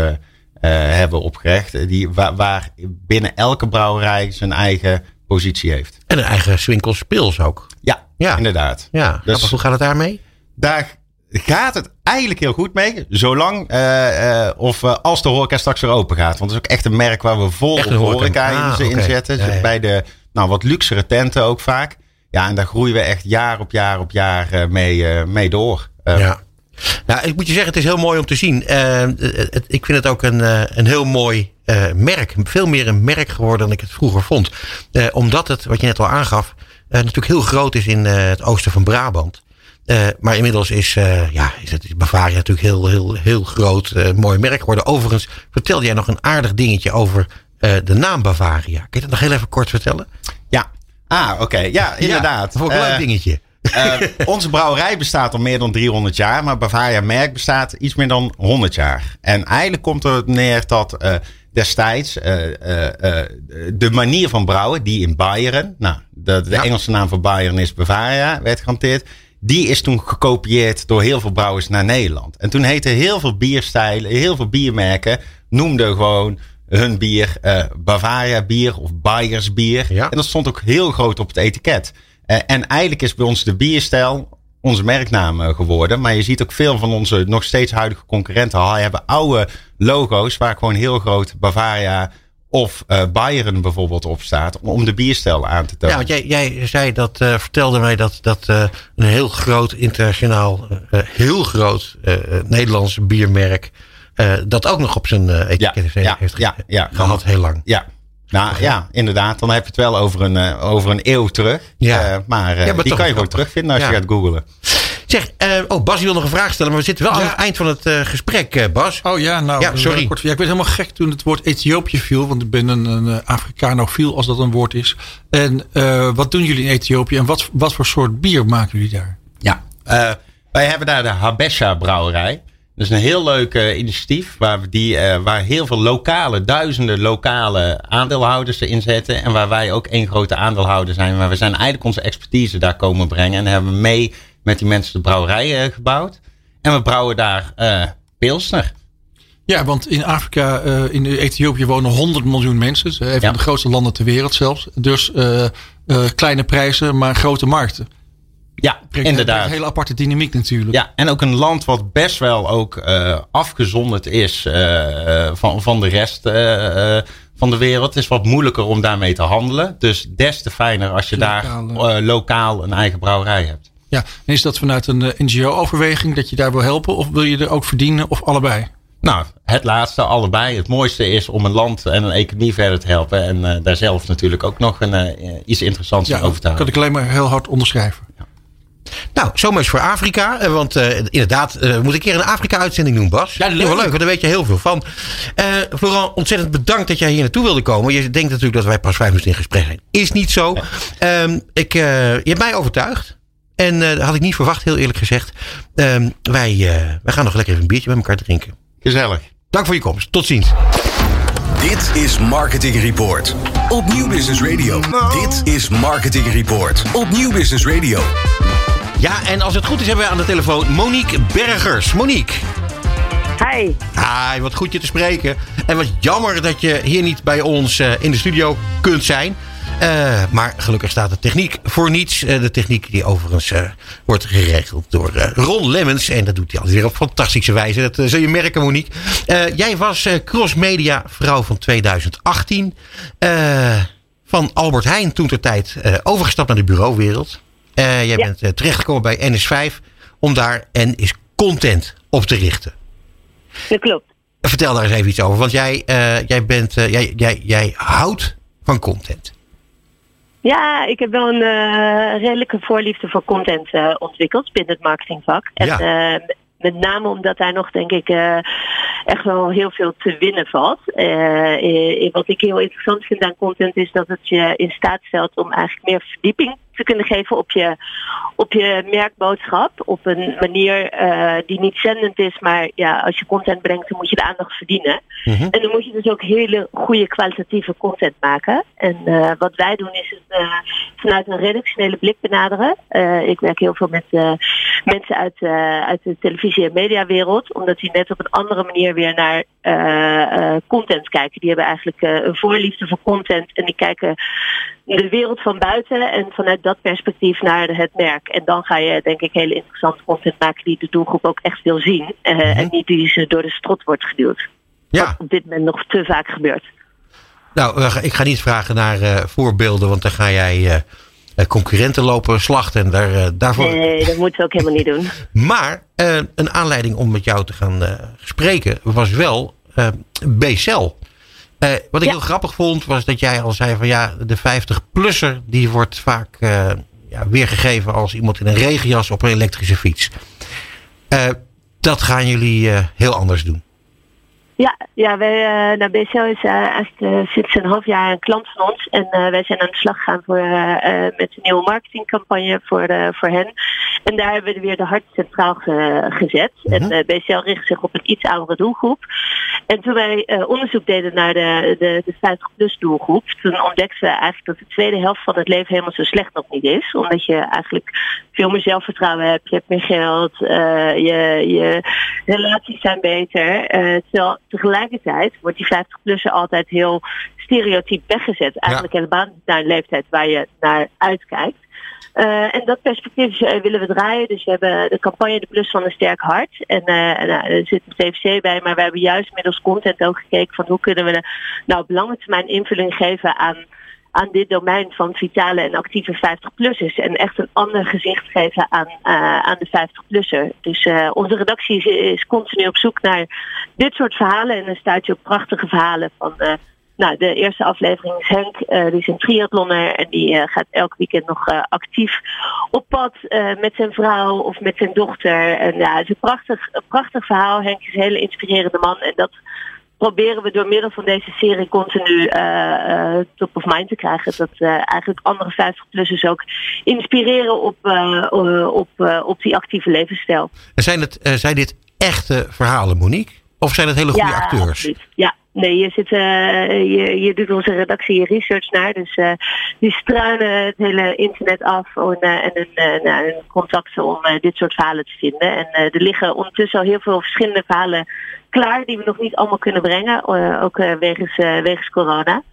hebben opgericht. Die, waar, waar binnen elke brouwerij zijn eigen positie heeft. En een eigen Swinkels Pils ook. Ja, Ja. inderdaad. Ja, Dus- hoe gaat het daarmee? Daar gaat het eigenlijk heel goed mee. Zolang eh, eh, of eh, als de horeca straks weer open gaat. Want het is ook echt een merk waar we vol horeca. horeca, Ah, in, oké. inzetten. Ja, ja. Bij de nou, wat luxere tenten ook vaak. Ja, en daar groeien we echt jaar op jaar op jaar mee, mee door. Ja. Nou, ik moet je zeggen, het is heel mooi om te zien. Het- ik vind het ook een, een heel mooi merk. Veel meer een merk geworden dan ik het vroeger vond. Omdat het, wat je net al aangaf, natuurlijk heel groot is in het oosten van Brabant. Eh, maar inmiddels is, eh, ja, is het is Bavaria natuurlijk heel, heel, heel groot, eh, mooi merk geworden. Overigens vertelde jij nog een aardig dingetje over de naam Bavaria. Kun je dat nog heel even kort vertellen? ja. Ah, oké. Ja, inderdaad. Ja, een leuk dingetje. Onze brouwerij bestaat al meer dan 300 jaar, maar Bavaria merk bestaat iets meer dan 100 jaar. En eigenlijk komt er neer dat destijds de manier van brouwen, die in Bayern, nou, de, de Ja. Engelse naam van Bayern is Bavaria, werd gehanteerd. Die is toen gekopieerd door heel veel brouwers naar Nederland. En toen heette heel veel bierstijlen, heel veel biermerken, noemden gewoon hun bier eh, Bavaria bier of Bayers bier. Ja. En dat stond ook heel groot op het etiket. Eh, en eigenlijk is bij ons de bierstijl onze merknaam eh, geworden. Maar je ziet ook veel van onze nog steeds huidige concurrenten al hebben oude logo's waar gewoon heel groot Bavaria of eh Bayern bijvoorbeeld op staat. Om, de bierstijl aan te tonen. Ja, want jij, jij zei dat, eh, vertelde mij dat, dat eh, een heel groot internationaal, heel groot Nederlands biermerk. dat ook nog op zijn etiket Ja, heeft, ja, heeft ja, ja. gehad heel lang. Ja. Nou ja, inderdaad. Dan heb je het wel over een, over een eeuw terug. Ja. Maar, die kan je gewoon grappig. terugvinden als je gaat googlen. Zeg, eh, oh, Bas wil nog een vraag stellen, maar we zitten wel aan het eind van het eh, gesprek, eh, Bas. Oh ja, nou, Ja, sorry. kort- ja, ik werd helemaal gek toen het woord Ethiopië viel. Want ik ben een, een Afrikanofiel, als dat een woord is. En eh, wat doen jullie in Ethiopië? En wat, wat voor soort bier maken jullie daar? Ja, eh, wij hebben daar de Habesha brouwerij. Dat is een heel leuk initiatief waar, we die, eh, waar heel veel lokale, duizenden lokale aandeelhouders erin zetten. En waar wij ook één grote aandeelhouder zijn. Maar we zijn eigenlijk onze expertise daar komen brengen. En hebben we mee met die mensen de brouwerij eh, gebouwd. En we brouwen daar eh Pilsner. Ja, want in Afrika, eh, in Ethiopië wonen 100 miljoen mensen. Een van de grootste landen ter wereld zelfs. Dus kleine prijzen, maar grote markten. Ja, Brengt- inderdaad. Een hele aparte dynamiek natuurlijk. Ja, en ook een land wat best wel ook eh, afgezonderd is van, van de rest van de wereld. Het is wat moeilijker om daarmee te handelen. Dus des te fijner als je Lokaal, daar lokaal een eigen brouwerij hebt. Ja, en is dat vanuit een eh, NGO-overweging dat je daar wil helpen? Of wil je er ook verdienen of allebei? Nou, het laatste, allebei. Het mooiste is om een land en een economie verder te helpen. En eh, daar zelf natuurlijk ook nog een, eh, iets interessants Ja, over te dat kan houden. ik alleen maar heel hard onderschrijven. Nou, zomaar eens voor Afrika. Want inderdaad, we moeten een keer een Afrika-uitzending doen, Bas. Ja, leuk. Wel leuk, want daar weet je heel veel van. Vooral ontzettend bedankt dat jij hier naartoe wilde komen. Je denkt natuurlijk dat wij pas vijf minuten in gesprek zijn. Is niet zo. Ehm, ik, je hebt mij overtuigd. En eh, dat had ik niet verwacht, heel eerlijk gezegd. Ehm, wij, eh, wij gaan nog lekker even een biertje met elkaar drinken. Gezellig. Dank voor je komst. Tot ziens. Dit is Marketing Report op Nieuw Business Radio. Dit is Marketing Report op Nieuw Business Radio. Ja, en als het goed is hebben we aan de telefoon Monique Bergers. Monique. Hi. Hi, wat goed je te spreken. En wat jammer dat je hier niet bij ons eh, in de studio kunt zijn. Eh, maar gelukkig staat de techniek voor niets. Eh, de techniek die overigens eh, wordt geregeld door Ron Lemmens. En dat doet hij altijd weer op fantastische wijze. Dat zul je merken, Monique. Jij was crossmedia vrouw van 2018. Eh, van Albert Heijn toen ter tijd overgestapt naar de bureauwereld. Jij bent terechtgekomen bij NS5 om daar en is content op te richten. Dat klopt. Vertel daar eens even iets over. Want jij, jij, bent, jij, jij, jij houdt van content. Ja, ik heb wel een eh, redelijke voorliefde voor content eh, ontwikkeld binnen het marketingvak. En Ja. eh, met name omdat daar nog, denk ik, echt wel heel veel te winnen valt. Wat ik heel interessant vind aan content is dat het je in staat stelt om eigenlijk meer verdieping te kunnen geven op je, op je merkboodschap. Op een manier eh, die niet zendend is, maar ja, als je content brengt, dan moet je de aandacht verdienen. En dan moet je dus ook hele goede kwalitatieve content maken. En eh, wat wij doen is het eh, vanuit een redactionele blik benaderen. Ik werk heel veel met mensen uit, uit de televisie- en mediawereld. Omdat die net op een andere manier weer naar content kijken. Die hebben eigenlijk een voorliefde voor content. En die kijken de wereld van buiten en vanuit dat perspectief naar het merk. En dan ga je denk ik hele interessante content maken die de doelgroep ook echt wil zien. eh, En niet die ze door de strot wordt geduwd. Ja. Wat op dit moment nog te vaak gebeurt. Nou, ik ga niet vragen naar eh, voorbeelden, want dan ga jij eh, concurrenten lopen slachten. En daar, daarvoor... Nee, dat moeten we ook helemaal niet doen. Maar een aanleiding om met jou te gaan spreken was wel eh B-cel. Eh, wat ik heel grappig vond, was dat jij al zei van ja, de 50-plusser die wordt vaak eh, ja, weergegeven als iemand in een regenjas op een elektrische fiets. Eh, dat gaan jullie heel anders doen. Ja, ja wij, eh nou, BCL is eh, eigenlijk eh, sinds een half jaar een klant van ons. En wij zijn aan de slag gegaan voor, met een nieuwe marketingcampagne voor, voor hen. En daar hebben we weer de hart centraal ge- gezet. En eh, BCL richt zich op een iets oudere doelgroep. En toen wij onderzoek deden naar de, de, de 50-plus doelgroep, toen ontdekten we eigenlijk dat de tweede helft van het leven helemaal zo slecht nog niet is. Omdat je eigenlijk veel meer zelfvertrouwen hebt, je hebt meer geld, je, je relaties zijn beter. Terwijl tegelijkertijd wordt die 50-plusser altijd heel stereotyp weggezet. Eigenlijk helemaal niet naar een leeftijd waar je naar uitkijkt. Eh, en dat perspectief eh, willen we draaien. Dus we hebben de campagne De Plus van een Sterk Hart. En nou, er zit een TVC bij, maar we hebben juist middels content ook gekeken van hoe kunnen we nou op lange termijn invulling geven aan, aan dit domein van vitale en actieve 50-plussers. En echt een ander gezicht geven aan, eh, aan de 50-plusser. Dus eh, onze redactie is, continu op zoek naar dit soort verhalen. En dan stuit je op prachtige verhalen van... eh, Nou, de eerste aflevering is Henk, die is een triathlonner en die gaat elk weekend nog actief op pad met zijn vrouw of met zijn dochter. En ja, het is een prachtig, een prachtig verhaal. Henk is een hele inspirerende man en dat proberen we door middel van deze serie continu top of mind te krijgen. Dat eigenlijk andere 50-plussers ook inspireren op, op, op die actieve levensstijl. En zijn, het, zijn dit echte verhalen, Monique? Of zijn het hele goede ja, acteurs? Absoluut. Ja, Nee, je, zit, uh, je, je doet onze redactie je research naar. Dus uh, die struinen het hele internet af en, uh, en een, nou, een contact om dit soort verhalen te vinden. En er liggen ondertussen al heel veel verschillende verhalen klaar die we nog niet allemaal kunnen brengen. ook wegens, wegens corona.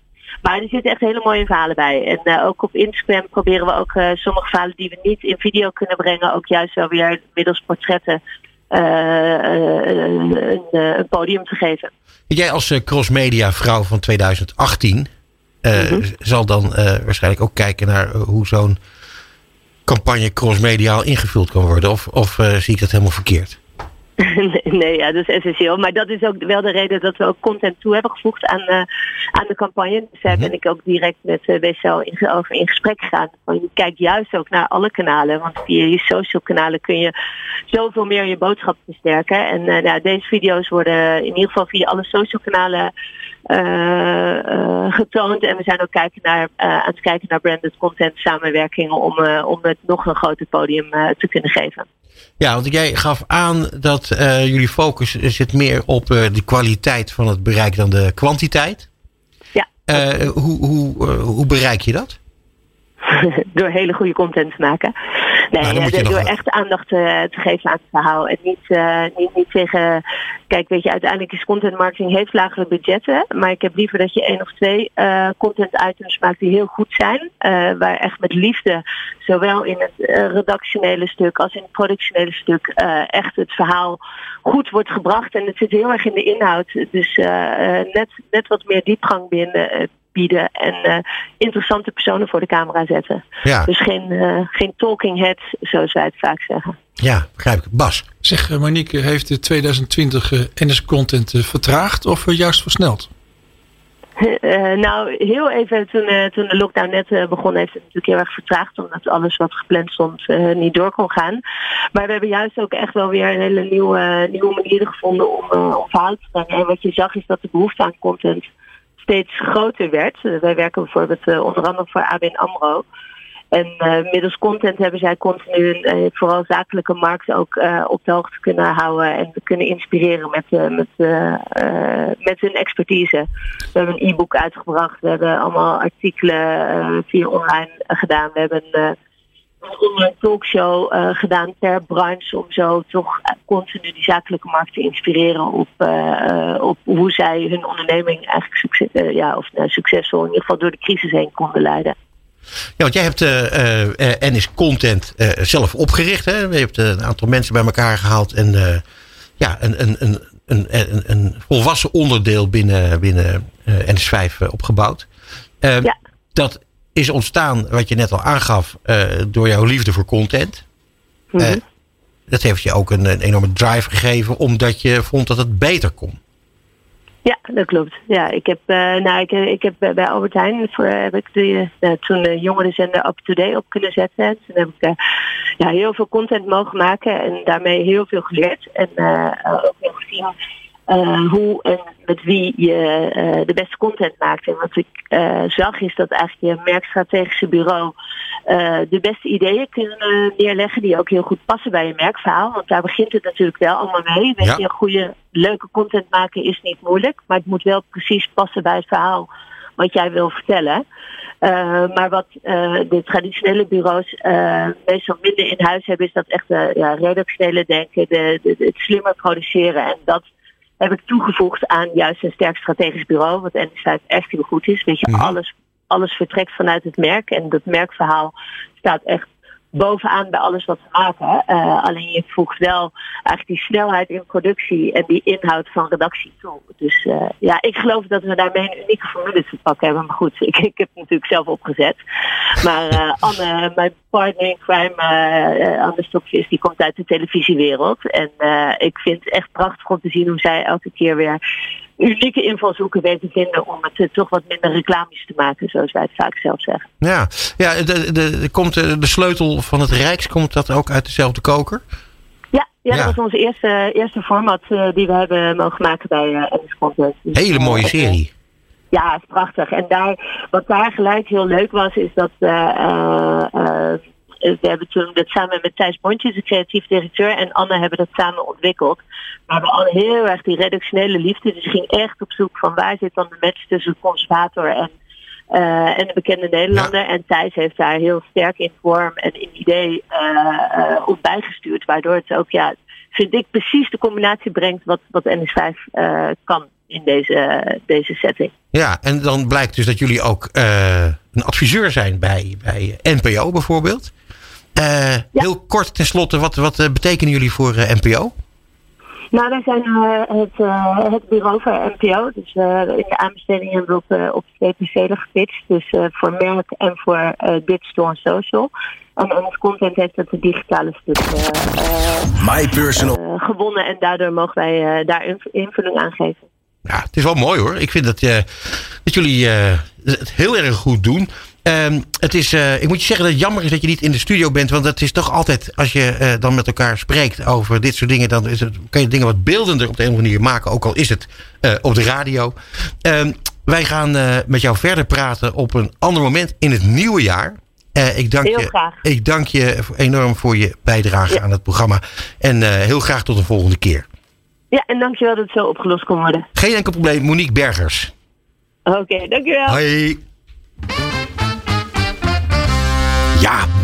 Maar er zitten echt hele mooie verhalen bij. En ook op Instagram proberen we ook sommige verhalen die we niet in video kunnen brengen, ook juist wel weer middels portretten een, een, podium te geven. Jij als crossmedia vrouw van 2018 mm-hmm. zal dan waarschijnlijk ook kijken naar hoe zo'n campagne crossmediaal ingevuld kan worden. Of, of zie ik dat helemaal verkeerd? nee, ja, dat is essentieel. Maar dat is ook wel de reden dat we ook content toe hebben gevoegd aan, uh, aan de campagne. Dus daar ben ik ook direct met uh, WCL in, over in gesprek gegaan. Van, kijk juist ook naar alle kanalen. Want via je social kanalen kun je zoveel meer je boodschap versterken. En uh, nou, deze video's worden in ieder geval via alle social kanalen getoond. En we zijn ook kijken naar, aan het kijken naar branded content samenwerkingen om, om het nog een groter podium te kunnen geven. Ja, want jij gaf aan dat uh, jullie focus zit meer op uh, de kwaliteit van het bereik dan de kwantiteit. Ja. Uh, hoe, hoe, hoe bereik je dat? door hele goede content te maken. Nee, nou, ja, door echt aandacht te, te, geven aan het verhaal. En niet, uh, niet, niet zeggen, kijk, weet je, uiteindelijk is content marketing heeft lagere budgetten. Maar ik heb liever dat je één of twee uh, content items maakt die heel goed zijn. Uh, waar echt met liefde, zowel in het redactionele stuk als in het productionele stuk, echt het verhaal goed wordt gebracht. En het zit heel erg in de inhoud. Dus net, net wat meer diepgang binnen bieden en uh, interessante personen voor de camera zetten. Ja. Dus geen, uh, geen talking heads, zoals wij het vaak zeggen. Ja, begrijp ik. Bas. Zeg, uh, Monique, heeft de 2020 NS Content vertraagd of juist versneld? nou, heel even toen, toen de lockdown net begon, heeft het natuurlijk heel erg vertraagd, omdat alles wat gepland stond niet door kon gaan. Maar we hebben juist ook echt wel weer een hele nieuwe, nieuwe manieren gevonden om, om verhalen te brengen. En wat je zag is dat de behoefte aan content steeds groter werd. Uh, wij werken bijvoorbeeld uh, onder andere voor ABN AMRO. En uh, middels content hebben zij continu een vooral zakelijke markt ook op de hoogte kunnen houden en kunnen inspireren met, met, met hun expertise. We hebben een e-book uitgebracht, we hebben allemaal artikelen via online gedaan. We hebben online talkshow uh, gedaan per branche om zo toch continu die zakelijke markt te inspireren op, uh, op hoe zij hun onderneming eigenlijk succes, uh, ja, of, nou, succesvol in ieder geval door de crisis heen konden leiden. Ja, want jij hebt NS Content zelf opgericht. Hè? Je hebt een aantal mensen bij elkaar gehaald en ja, een, een, een, een, een volwassen onderdeel binnen, binnen NS5 opgebouwd. ja. Dat is ontstaan, wat je net al aangaf, uh, door jouw liefde voor content. Mm -hmm. uh, dat heeft je ook een, een, enorme drive gegeven, omdat je vond dat het beter kon. Ja, dat klopt. Ja, ik heb, uh, nou, ik, ik heb bij Albert Heijn voor, heb ik de, toen de jongerenzender Up To Day op kunnen zetten. En toen heb ik ja, heel veel content mogen maken en daarmee heel veel geleerd. En ook heel gezien uh, hoe en met wie je uh, de beste content maakt. En wat ik uh, zag is dat eigenlijk je merkstrategische bureau de beste ideeën kunnen neerleggen die ook heel goed passen bij je merkverhaal. Want daar begint het natuurlijk wel allemaal mee. Weet ja. je, goede, leuke content maken is niet moeilijk, maar het moet wel precies passen bij het verhaal wat jij wil vertellen. Uh, maar wat uh, de traditionele bureaus uh, meestal minder in huis hebben, is dat echt ja, redactionele denken, de, de, het slimmer produceren. En dat heb ik toegevoegd aan juist een sterk strategisch bureau, wat NS5 echt heel goed is. Weet je, -hmm. alles, alles vertrekt vanuit het merk en dat merkverhaal staat echt bovenaan bij alles wat we maken. Uh, alleen je voegt wel eigenlijk die snelheid in productie en die inhoud van redactie toe. Dus uh, ja, ik geloof dat we daarmee een unieke formule te pakken hebben. Maar goed, ik, ik heb het natuurlijk zelf opgezet. Maar uh, Anne, mijn partner in crime, Anne Stokvis, die komt uit de televisiewereld. En ik vind het echt prachtig om te zien hoe zij elke keer weer unieke invalshoeken weet te vinden om het eh, toch wat minder reclamisch te maken, zoals wij het vaak zelf zeggen. Ja, ja de, de, komt de, de sleutel van het Rijks, komt dat ook uit dezelfde koker? Ja, ja, Ja. dat was onze eerste, eerste format eh, die we hebben mogen maken bij eh. Dus, Hele eh, mooie eh, serie. Ja, is prachtig. En daar, wat daar gelijk heel leuk was, is dat eh, eh, eh, we hebben toen dat samen met Thijs Bontjes, de creatief directeur, en Anne hebben dat samen ontwikkeld. Maar we hadden heel erg die redactionele liefde. Dus ging echt op zoek van waar zit dan de match tussen de conservator en, eh, en de bekende Nederlander. En Thijs heeft daar heel sterk in vorm en in idee eh, eh, op bijgestuurd. Waardoor het ook, ja, vind ik, precies de combinatie brengt wat, wat NS5 eh, kan in deze, deze setting. Ja, en dan blijkt dus dat jullie ook eh, een adviseur zijn bij, bij NPO bijvoorbeeld. Eh, Heel kort tenslotte, wat, wat eh, betekenen jullie voor eh, NPO? Nou, wij zijn het, eh, het bureau voor NPO. Dus eh, in de aanbesteding hebben we op, eh, op twee percelen gepitcht. Dus eh, voor merk en voor eh digital en social. En ons content heeft het digitale stuk My personal. gewonnen. En daardoor mogen wij eh, daar inv- invulling aan geven. Ja, het is wel mooi hoor. Ik vind dat, eh, dat jullie eh, het heel erg goed doen. Ehm, het is, eh, ik moet je zeggen dat het jammer is dat je niet in de studio bent. Want het is toch altijd, als je eh, dan met elkaar spreekt over dit soort dingen. Dan is het, kan je dingen wat beeldender op de een of andere manier maken. Ook al is het eh, op de radio. Ehm, wij gaan met jou verder praten op een ander moment in het nieuwe jaar. Ik, dank Heel je, graag. ik dank je enorm voor je bijdrage aan het programma. En heel graag tot een volgende keer. Ja, en dankjewel dat het zo opgelost kon worden. Geen enkel probleem, Monique Bergers. Oké, dankjewel. Hoi.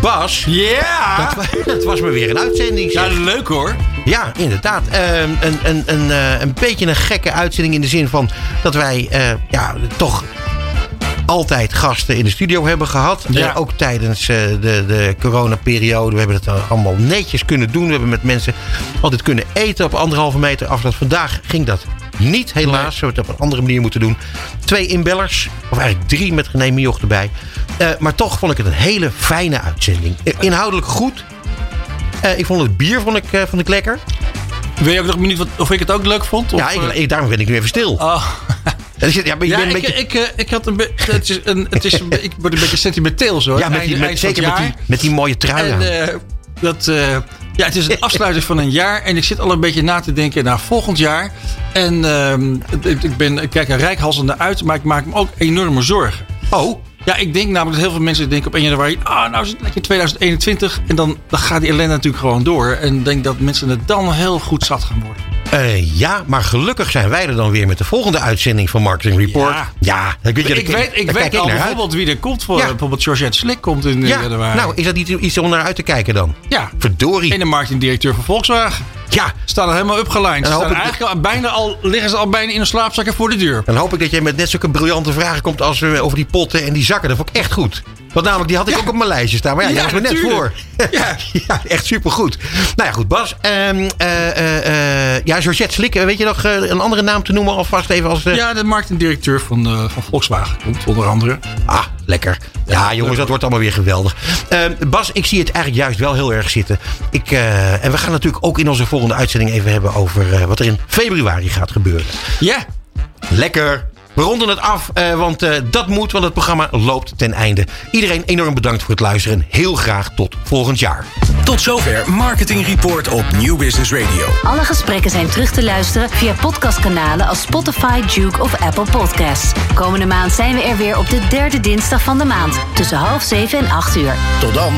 Bas. Ja! Dat, wa- dat was maar weer een uitzending. Ja, leuk hoor. Ja, inderdaad. Ehm, een, een, een, eh, een beetje een gekke uitzending in de zin van dat wij eh, ja, toch altijd gasten in de studio hebben gehad. Ja. Eh, ook tijdens de, de coronaperiode. We hebben het allemaal netjes kunnen doen. We hebben met mensen altijd kunnen eten op anderhalve meter afstand. Vandaag ging dat niet, helaas. We hebben het op een andere manier moeten doen. Twee inbellers, of eigenlijk drie met René Mioch erbij. Eh, maar toch vond ik het een hele fijne uitzending. Eh, Inhoudelijk goed. Eh, ik vond het bier vond ik, eh, vond ik lekker. Weet je ook nog benieuwd wat, of ik het ook leuk vond? Of, Ja, ik, ik- daarom ben ik nu even stil. oh. Ja, maar Ja, een ik, beetje... ik, ik had een beetje. Het is een, het is een, ik word een beetje sentimenteel zo. ja, met die, met, het zeker met die, met die mooie trui aan. En dat, ja, het is een afsluiting van een jaar. En ik zit al een beetje na te denken naar volgend jaar. En ehm, ik, ben, ik kijk er rijkhalsende uit, maar ik maak me ook enorme zorgen. Oh, Ja, ik denk namelijk dat heel veel mensen denken op 1 januari... ah, nou is het lekker 2021. En dan, dan gaat die ellende natuurlijk gewoon door. En ik denk dat mensen het dan heel goed zat gaan worden. eh, ja, maar gelukkig zijn wij er dan weer met de volgende uitzending van Marketing Report. Ja, Ja. kun je, Ik weet, ik weet kijk al uit. bijvoorbeeld wie er komt. Voor, Ja. Bijvoorbeeld Georgette Slik komt in eh, Ja, januari. nou, is dat niet iets om naar uit te kijken dan? ja, Verdorie. en de marketingdirecteur van Volkswagen. Ja, Staan er helemaal opgelijnd. Dan Ze hoop staan ik- eigenlijk al, bijna al, liggen ze al bijna in een slaapzakken voor de deur. dan hoop ik dat jij met net zulke briljante vragen komt als eh, over die potten en die zakken. Dat vond ik echt goed. Want namelijk, die had ik Ja. ook op mijn lijstje staan. Maar ja, Ja, was me net voor. Ja. ja, echt supergoed. Nou ja, goed, Bas. ehm, eh, eh, eh, ja, Georgette Slik, eh, weet je nog een andere naam te noemen alvast even als... Ja, de marketingdirecteur van, van Volkswagen komt onder andere. Ah, lekker. Ja, jongens, dat wordt allemaal weer geweldig. Ehm, Bas, ik zie het eigenlijk juist wel heel erg zitten. Ik, en we gaan natuurlijk ook in onze volgende uitzending even hebben over eh, wat er in februari gaat gebeuren. Ja, Lekker. We ronden het af, eh, want eh, dat moet, want het programma loopt ten einde. Iedereen enorm bedankt voor het luisteren. Heel graag tot volgend jaar. Tot zover Marketing Report op Nieuw Business Radio. Alle gesprekken zijn terug te luisteren via podcastkanalen als Spotify, Duke of Apple Podcasts. Komende maand zijn we er weer op de derde dinsdag van de maand tussen half zeven en acht uur. Tot dan.